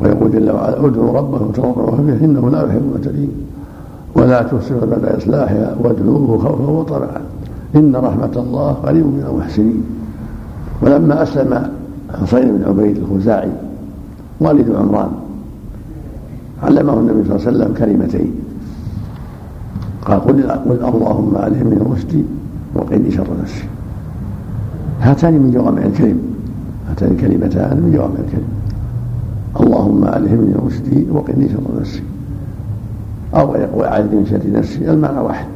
ويقول جل وعلا ادعوا ربكم تضرعوا به إنه لا يحب المعتدين ولا تفسدوا بعد إصلاحها وادعوه خوفا وطمعا. إن رحمة الله قريب من المحسنين. ولما أسلم حصين بن عبيد الخزاعي والد عمران. علمه النبي صلى الله عليه وسلم كلمتين. قال قل اللهم من رشدي وقني شر نفسي. هاتان من جوامع الكلم. هاتان الكلمتان من جوامع الكلم. اللهم من رشدي وقني شر نفسي. أو وأعذني من شر نفسي. المعنى واحد.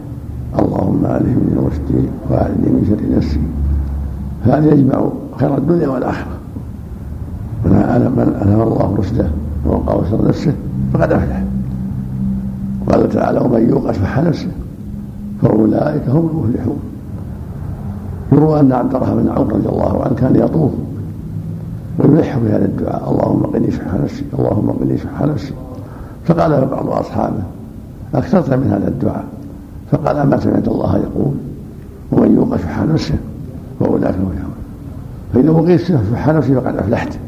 اللهم من رشدي وأعذني من شر نفسي. هذا يجمع خير الدنيا والآخرة. من ألهم الله رشده ووقاه شر نفسه فقد أفلح. قال تعالى ومن يوق شح نفسه فأولئك هم المفلحون. يروى أن عبد الرحمن بن عوف رضي الله عنه كان يطوف ويلح بهذا الدعاء. اللهم قني شح نفسي اللهم قني شح نفسي. فقال له بعض أصحابه أكثرت من هذا الدعاء. فقال أما سمعت الله يقول؟ ومن يوق شح نفسه فأولئك هم المفلحون. فإذا وقيت شح نفسي فقد أفلحت.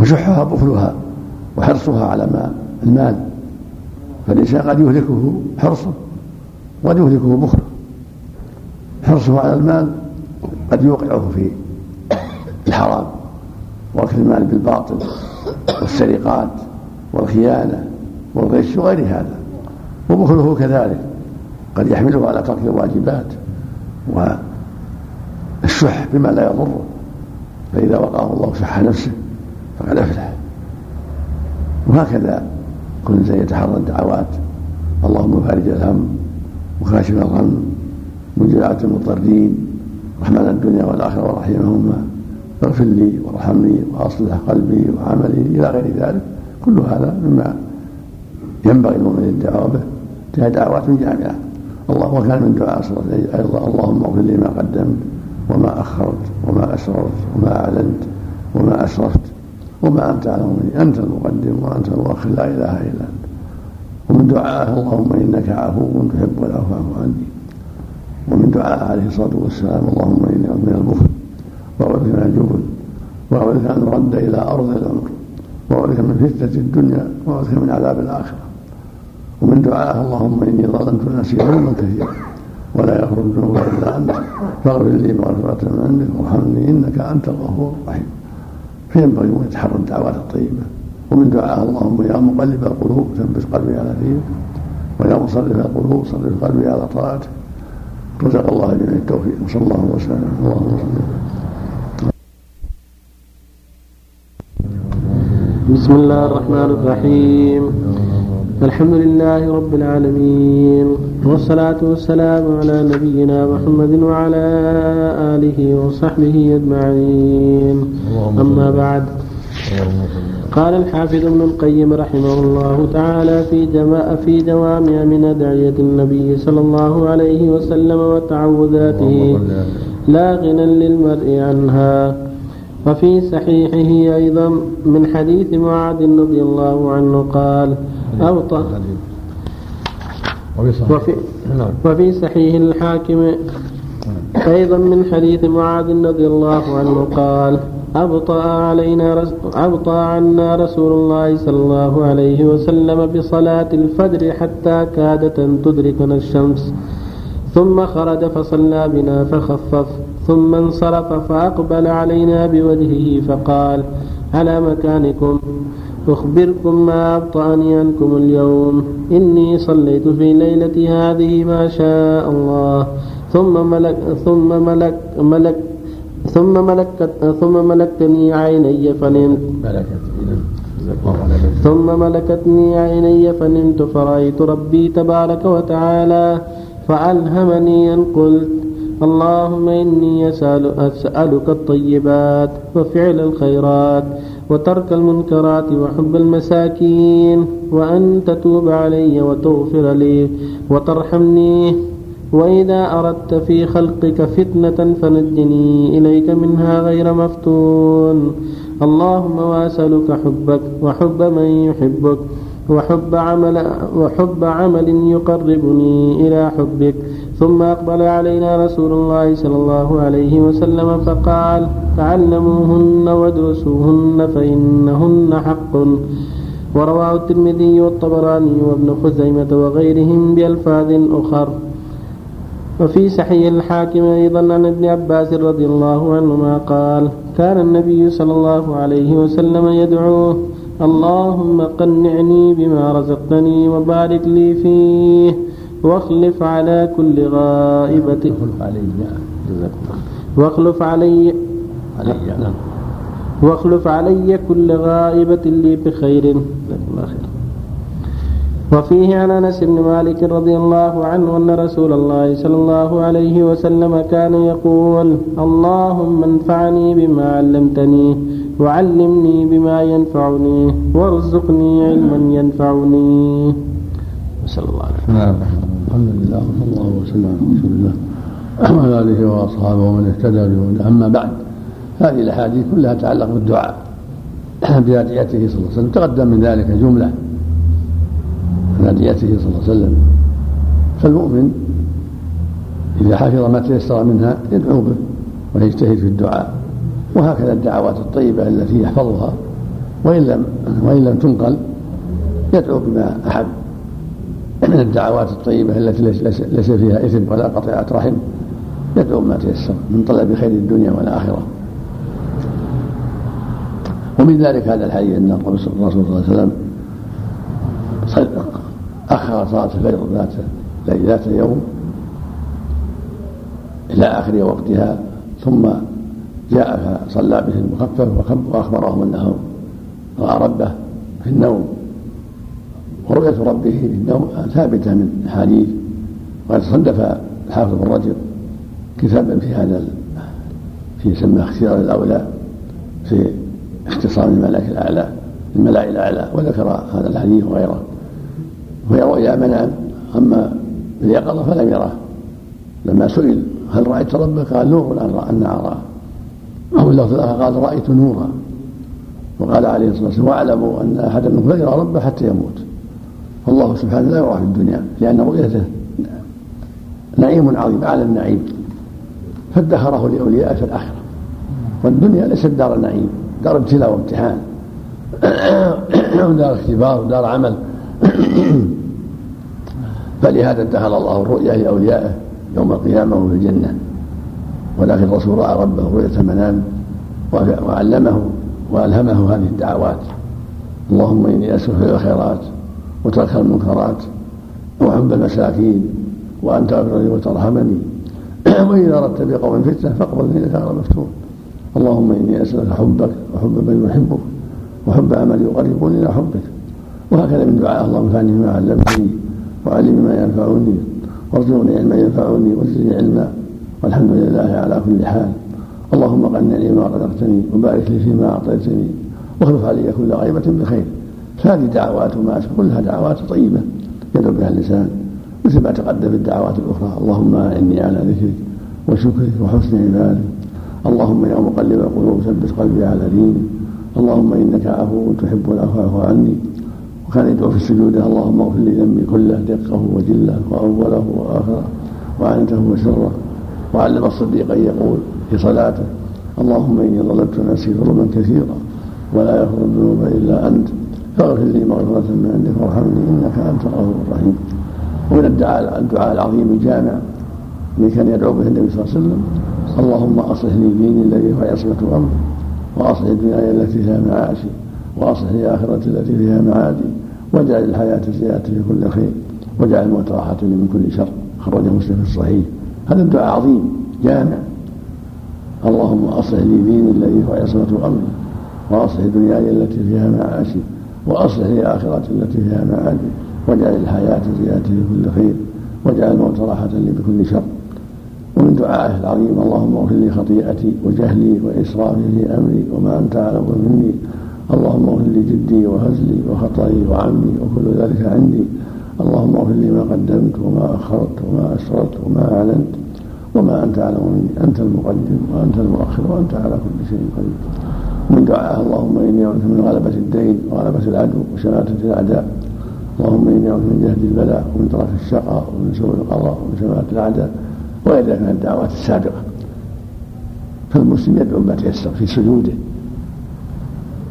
وشحها بخلها وحرصها على ما المال. فالإنسان قد يهلكه حرصه وقد يهلكه بخله. حرصه على المال قد يوقعه في الحرام وأكل المال بالباطل والسرقات والخيانة والغش وغير هذا. وبخله كذلك قد يحمله على ترك الواجبات والشح بما لا يضره. فإذا وقاه الله شح نفسه فقد أفلح. وهكذا كل إنسان يتحرى الدعوات. اللهم فارج الهم وكاشف الغم مجرعة المضطرين. رحمن الدنيا والآخرة ورحيمهما. اغفر لي وارحمني وأصلح قلبي وعملي إلى غير ذلك. كل هذا مما ينبغي المؤمن الدعوة به. فيها دعوات جامعة. الله وكان من دعاء صلى أيضا. اللهم اغفر لي ما قدمت وما أخرت وما أسررت وما أعلنت وما أسرفت وما أنت أعلم مني. أنت المقدم وأنت المؤخر لا إله إلا أنت. ومن دعائه اللهم إنك عفو تحب العفو فاعف عني. ومن دعائه عليه الصلاة والسلام اللهم إني أعوذ من البخل. وأعوذ من الجبن. وأعوذ أن أرد إلى أرض الأمر. وأعوذ من فتنة الدنيا. وأعوذ من عذاب الآخرة. ومن دعائه اللهم إني ظلمت نفسي ظلما كثيرا. ولا يغفر الذنوب إلا أنت. فاغفر لي مغفرة من عندك وارحمني إنك أنت الغفور الرحيم. فينبغي أن يتحرى الدعوات الطيبة. ومن دعاء اللهم يا مقلب القلوب ثبت قلبي على دينك. ويا مصرف القلوب صرف قلبي على طاعتك. رزق الله جميع التوفيق. وصلى الله وسلم. اللهم صل بسم الله الرحمن الرحيم. الحمد لله رب العالمين والصلاة والسلام على نبينا محمد وعلى آله وصحبه أجمعين. أما بعد قال الحافظ ابن القيم رحمه الله تعالى في جماع في جوامع من أدعية النبي صلى الله عليه وسلم وتعوذاته لا غنى للمرء عنها. وفي صحيحه أيضا من حديث معاذ رضي الله عنه قال أوطى وفي, وفي صحيح الحاكم أيضا من حديث معاذ رضي الله عنه قال أبطأ علينا أبطأ عنا رسول الله صلى الله عليه وسلم بصلاة الفجر حتى كادت أن تدركنا الشمس ثم خرج فصلى بنا فخفف ثم انصرف فأقبل علينا بوجهه فقال على مكانكم. أخبركم ما أبطأني عنكم اليوم. إني صليت في ليلة هذه ما شاء الله. ثم ملك ثم ملك ملك ثم ملكت ثم ملكتني عيني فنمت. ثم ملكتني عيني فنمت. فرأيت ربي تبارك وتعالى فألهمني أن قلت اللهم إني أسأل أسألك الطيبات وفعل الخيرات وترك المنكرات وحب المساكين وأن تتوب علي وتغفر لي وترحمني. وإذا أردت في خلقك فتنة فنجني إليك منها غير مفتون. اللهم وأسألك حبك وحب من يحبك. وحب عمل وحب عمل يقربني إلى حبك. ثم أقبل علينا رسول الله صلى الله عليه وسلم فقال تعلموهن وادرسوهن فإنهن حق. ورواه الترمذي والطبراني وابن خزيمة وغيرهم بألفاظ أخر. وفي صحيح الحاكم أيضا عن ابن عباس رضي الله عنهما قال كان النبي صلى الله عليه وسلم يدعوه اللهم قنعني بما رزقتني وبارك لي فيه واخلف على كل غائبة. واخلف علي. واخلف علي كل غائبة لي بخير. وفيه عن أنس بن مالك رضي الله عنه أن رسول الله صلى الله عليه وسلم كان يقول اللهم انفعني بما علمتني وعلمني بما ينفعني وارزقني علما ينفعني. نسال الله العافيه الحمد لله وصلى الله وسلم على رسول الله وعلى آله وأصحابه ومن اهتدى بهداه. أما بعد هذه الأحاديث كلها تتعلق بالدعاء. بادعيته صلى الله عليه وسلم. تقدم من ذلك جملة. من ادعيته صلى الله عليه وسلم. فالمؤمن إذا حفظ ما تيسر منها يدعو به ويجتهد في الدعاء. وهكذا الدعوات الطيبة التي يحفظها. وإن لم وإن لم تنقل يدعو بما أحب. من الدعوات الطيبة التي ليس فيها إثم ولا قطيعة رحم يدعو ما تيسر من طلب خير الدنيا والآخرة. ومن ذلك هذا الحديث أن الرسول صلى الله عليه وسلم أخر صلاة الفجر ذات ذات يوم إلى آخر وقتها ثم جاء فصلى بهم مخفف وأخبرهم أنه رأى ربه في النوم. ورؤية ربه في النوم ثابتة من أحاديث وقد صنف الحافظ بن رجب كتابا في هذا في سماه اختيار الأولى في اختصار الملك الأعلى الملأ الأعلى وذكر هذا الحديث وغيره. وهي رؤيا منام أما اليقظة فلم يراه لما سئل هل رأيت ربك؟ قال نور أن أراه. أو اللفظ الآخر قال رأيت نورا. وقال عليه الصلاة والسلام واعلموا أن أحدا منكم لا يرى ربه حتى يموت. فالله سبحانه لا يراه في الدنيا لأن رؤيته نعيم عظيم أعلى النعيم فادخره لأولياء في الآخرة. والدنيا ليست دار نعيم دار ابتلاء وامتحان. ودار اختبار ودار عمل. فلهذا ادخل الله الرؤيا لأوليائه يوم القيامة وفي الجنة. ولكن الرسول رأى ربه رؤية منام وعلمه وألهمه هذه الدعوات. اللهم إني أسألك الخيرات وترك المنكرات وحب المساكين وأن تغفر لي وترحمني. وإذا أردت بقوم فتنة فاقبل إنك غير مفتون اللهم إني أسألك حبك وحب من يحبك وحب عمل يقربني إلى حبك. وهكذا من دعاء اللهم انفعني بما علمتني وعلمني ما ينفعني وارزقني علما ينفعني وزدني علما. والحمد لله على كل حال. اللهم قنعني ما رزقتني وبارك لي فيما أعطيتني واخلف علي كل غيبة بخير. هذه دعوات ما كلها دعوات طيبة يدعو بها اللسان مثل ما تقدم الدعوات الأخرى. اللهم اعني على ذكرك وشكرك وحسن عبادك. اللهم يا مقلب القلوب ثبت قلبي على دينك. اللهم إنك عفو تحب العفو عني. وكان يدعو في السجود اللهم اغفر لي ذنبي كله دقه وجله وأوله وآخره وعنته وسره وعلم الصديق أن يقول في صلاته اللهم إني ظلمت نفسي ظلما كثيرا ولا يغفر الذنوب إلا أنت. فاغفر لي مغفرة من عندك وارحمني إنك أنت الغفور الرحيم. ومن الدعاء الدعاء العظيم الجامع الذي كان يدعو به النبي صلى الله عليه وسلم اللهم أصلح لي ديني الذي هو عصمة أمري وأصلح دنياي التي فيها معاشي وأصلح لي آخرتي التي فيها معادي واجعل الحياة زيادة في كل خير واجعل الموت راحة من كل شر. خرج مسلم في الصحيح. هذا الدعاء عظيم جامع. اللهم أصلح لي ديني الذي هو عصمة أمري وأصلح دنياي التي فيها معاشي وأصلح لي آخرتي التي فيها معادي واجعل الحياة زيادة في كل خير واجعل الموت راحة لي بكل شر. ومن دعائه العظيم اللهم اغفر لي خطيئتي وجهلي وإسرافي في أمري وما أنت أعلم مني. اللهم اغفر لي جدي وهزلي وخطئي وعمي وكل ذلك عندي. اللهم اغفر لي ما قدمت وما أخرت وما أسررت وما أعلنت وما أنت أعلم مني أنت المقدم وأنت المؤخر وأنت على كل شيء قدير. من دعاء اللهم إني أعوذ من غلبة الدين وغلبة العدو وشماتة الأعداء. اللهم إني أعوذ من جهد البلاء ومن طرف الشقاء ومن سوء القضاء ومن شماتة الأعداء وغير ذلك من الدعوات السابقة. فالمسلم يدعو ما تيسر في سجوده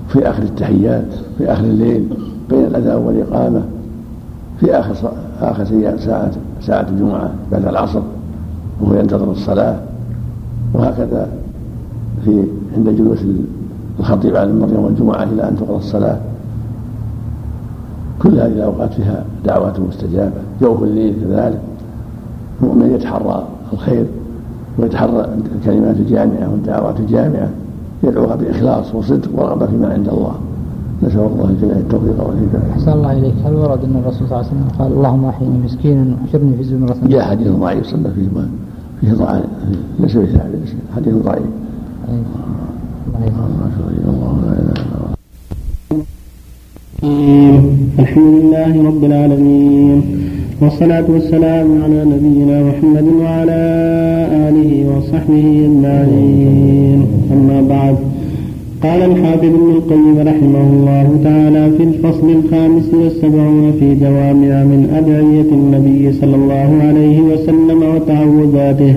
في آخر التحيات في آخر الليل بين الأذان والإقامة. في آخر آخر ساعة ساعة الجمعة بعد العصر وهو ينتظر الصلاة وهكذا في عند جلوس الخطيب على المنبر يوم الجمعة إلى أن تقرأ الصلاة. كل هذه الأوقات فيها دعوات مستجابة جوف الليل كذلك. المؤمن يتحرى الخير ويتحرى الكلمات الجامعة والدعوات الجامعة يدعوها بإخلاص وصدق ورغبة فيما عند الله. نسأل الله الجميع التوفيق والهداية. أحسن الله إليك، هل ورد أن الرسول صلى الله عليه وسلم قال اللهم أحيني مسكينا وأحشرني في زمرة؟ جاء حديث ضعيف صلى فيه ما فيه ضعف ليس بثابت حديث ضعيف. الله لا إله إلا الحمد لله رب العالمين. والصلاة والسلام على نبينا محمد وعلى آله وصحبه أجمعين. أما بعد قال الحافظ ابن القيم رحمه الله تعالى في الفصل الخامس والسبعون في جوامع من أدعية النبي صلى الله عليه وسلم وتعوذاته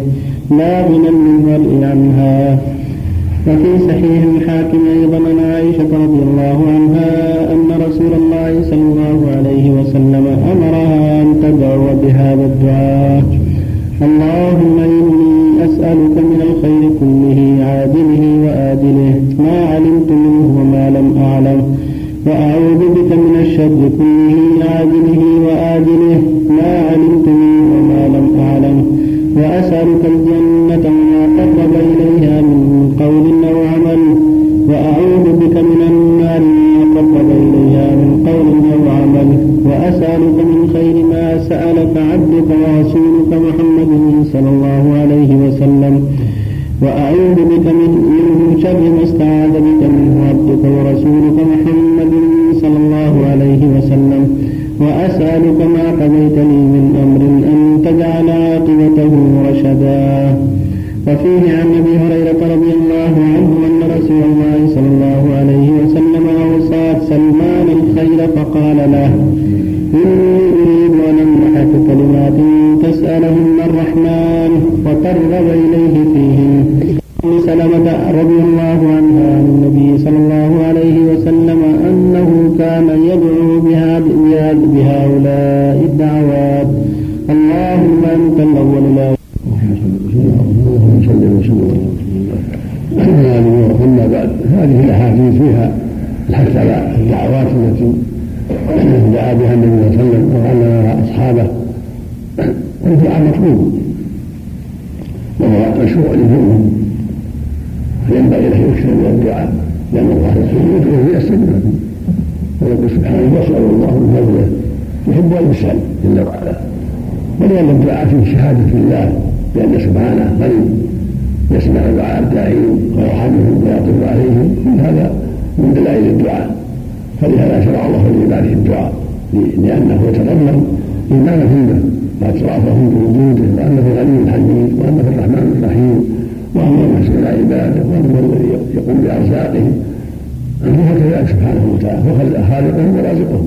لا غنى للمرء عنها وفي صحيح الحاكم أيضا عن عائشة رضي الله عنها أن رسول الله صلى الله عليه وسلم أمرها أن تدعو بهذا الدعاء. اللهم إني أسألك من الخير كله عاجله وآجله. ما علمت منه وما لم أعلم. وأعوذ بك من الشر كله عاجله وآجله. ما علمت منه وما لم أعلم. وأسألك الجنة وأسألك من خير ما سألك عبدك ورسولك محمد صلى الله عليه وسلم. وأعوذ بك من من شر ما استعاذ بك منه عبدك ورسولك محمد صلى الله عليه وسلم. وأسألك ما قضيت لي من أمر أن تجعل عاقبته رشدا. وفيه عن أبي هريرة رضي الله عنه أن رسول الله صلى الله عليه وسلم أوصى سلمان الخير فقال له إني أريد أن أمنحك كلمات تسألهن الرحمن وترغب إليه فيهن. أم سلمة رضي الله عنها عن النبي صلى الله عليه وسلم أنه كان يدعو بها بهؤلاء الدعوات. اللهم أنت الأول لا اللهم صل وسلم اما بعد هذه الأحاديث فيها الحث على الدعوات التي دعا بها النبي صلى الله عليه وسلم وعلمها أصحابه. والدعاء مطلوب. وهو مشروع للمؤمن. فينبغي له يكثر من الدعاء. لأن الله يقول ادعوه يستجب لكم ويقول سبحانه يسال الله من فضله. يحب أن يسأل جل وعلا. ولان الدعاء فيه شهادة لله لأن سبحانه غني يسمع دعاء الداعين ويرحمهم ويطلب عليهم كل هذا من دلائل الدعاء. فلهذا شرع الله لعباده الدعاء. لأنه يتضمن ايمانهم به واعترافهم بوجوده وانه غني حميد وانه الرحمن الرحيم يحسن إلى عباده وانه الذي يقوم بأرزاقهم. انه كذلك سبحانه وتعالى هو خالقهم ورازقهم.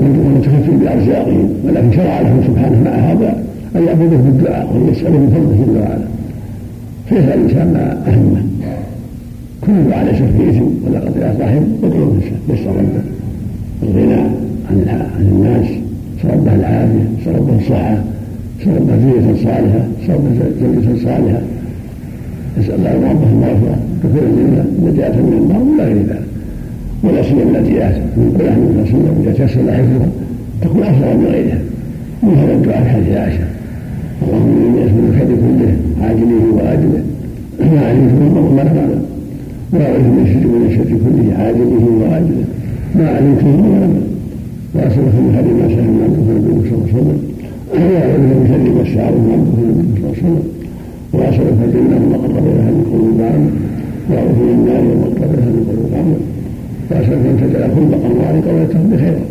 ومتكفل بأرزاقهم ولكن شرع لهم سبحانه مع هذا أن يعبدوه بالدعاء يسالوا من فضله جل وعلا فيسأل الإنسان ما أهمه. كل دعاء ليس فيه اثم ولا قطيعه رحم يدعو ربه الغنى عن عن الناس. نسأل ربه العافية. نسأل ربه الصحة. نسأل ربه ذرية صالحة نسأل ربه زوجة صالحة نسأل الله ربه المغفرة كثيرا لله النجاة من النار ولا غير ذلك. ولا سيما التي من الله عليه وسلم إذا تيسر حفظها تكون أفضل من غيرها. من هذا الدعاء في حديث عائشة اللهم إني أسأل الخير كله. عاجله وآجله. ما علمت منه وما لم وأعوذ من الشر من الشر كله عاجله وآجله ما علمت منه وما لم أعلم وأسألك من هذه ما سأل من النبي صلى الله عليه وسلم. وأعوذ من شر ما استعاذ من النبي صلى الله عليه وسلم. وأسألك الجنة وما قرب إليها من قول وعمل وأعوذ من النار وما قرب إليها من قول وعمل وأسألك أن تجعل كل أموال قولته بخيرا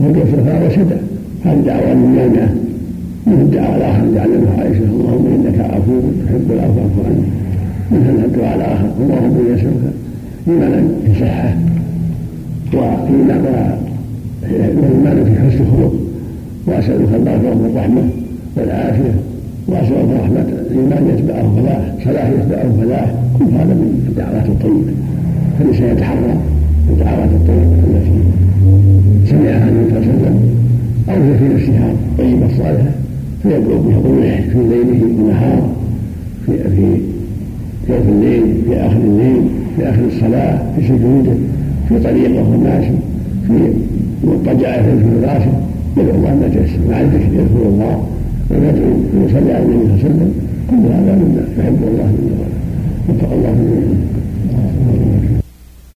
وتوفيها رشدا هذه دعوة من من الدعاء الآخر جعلنا عائشة. اللهم إنك عفو تحب العفو فاعف منها الدعاء الآخر اللهم إني أسألك إيمانا في وإيمانا والإيمان في حسن الخلق وأسألك المغفرة والرحمة والعافية وأسألك رحمة الإيمان يتبعه فلاح صلاح يتبعه فلاح كل هذا من الدعوات الطيبة فالإنسان يتحرى الدعوات الطيبة التي سمعها النبي صلى الله عليه وسلم أو هي في نفسها طيبة صالحة فيدعو بها طويح في ليله ونهاره في في جوف الليل في آخر الليل في آخر الصلاة في سجوده في طريقه وماشي في مضطجع في فراشه يدعو الله ما تيسر مع الذكر يذكر الله ويدعو ويصلي على النبي صلى الله عليه وسلم. كل هذا مما يحب الله من وفق الله من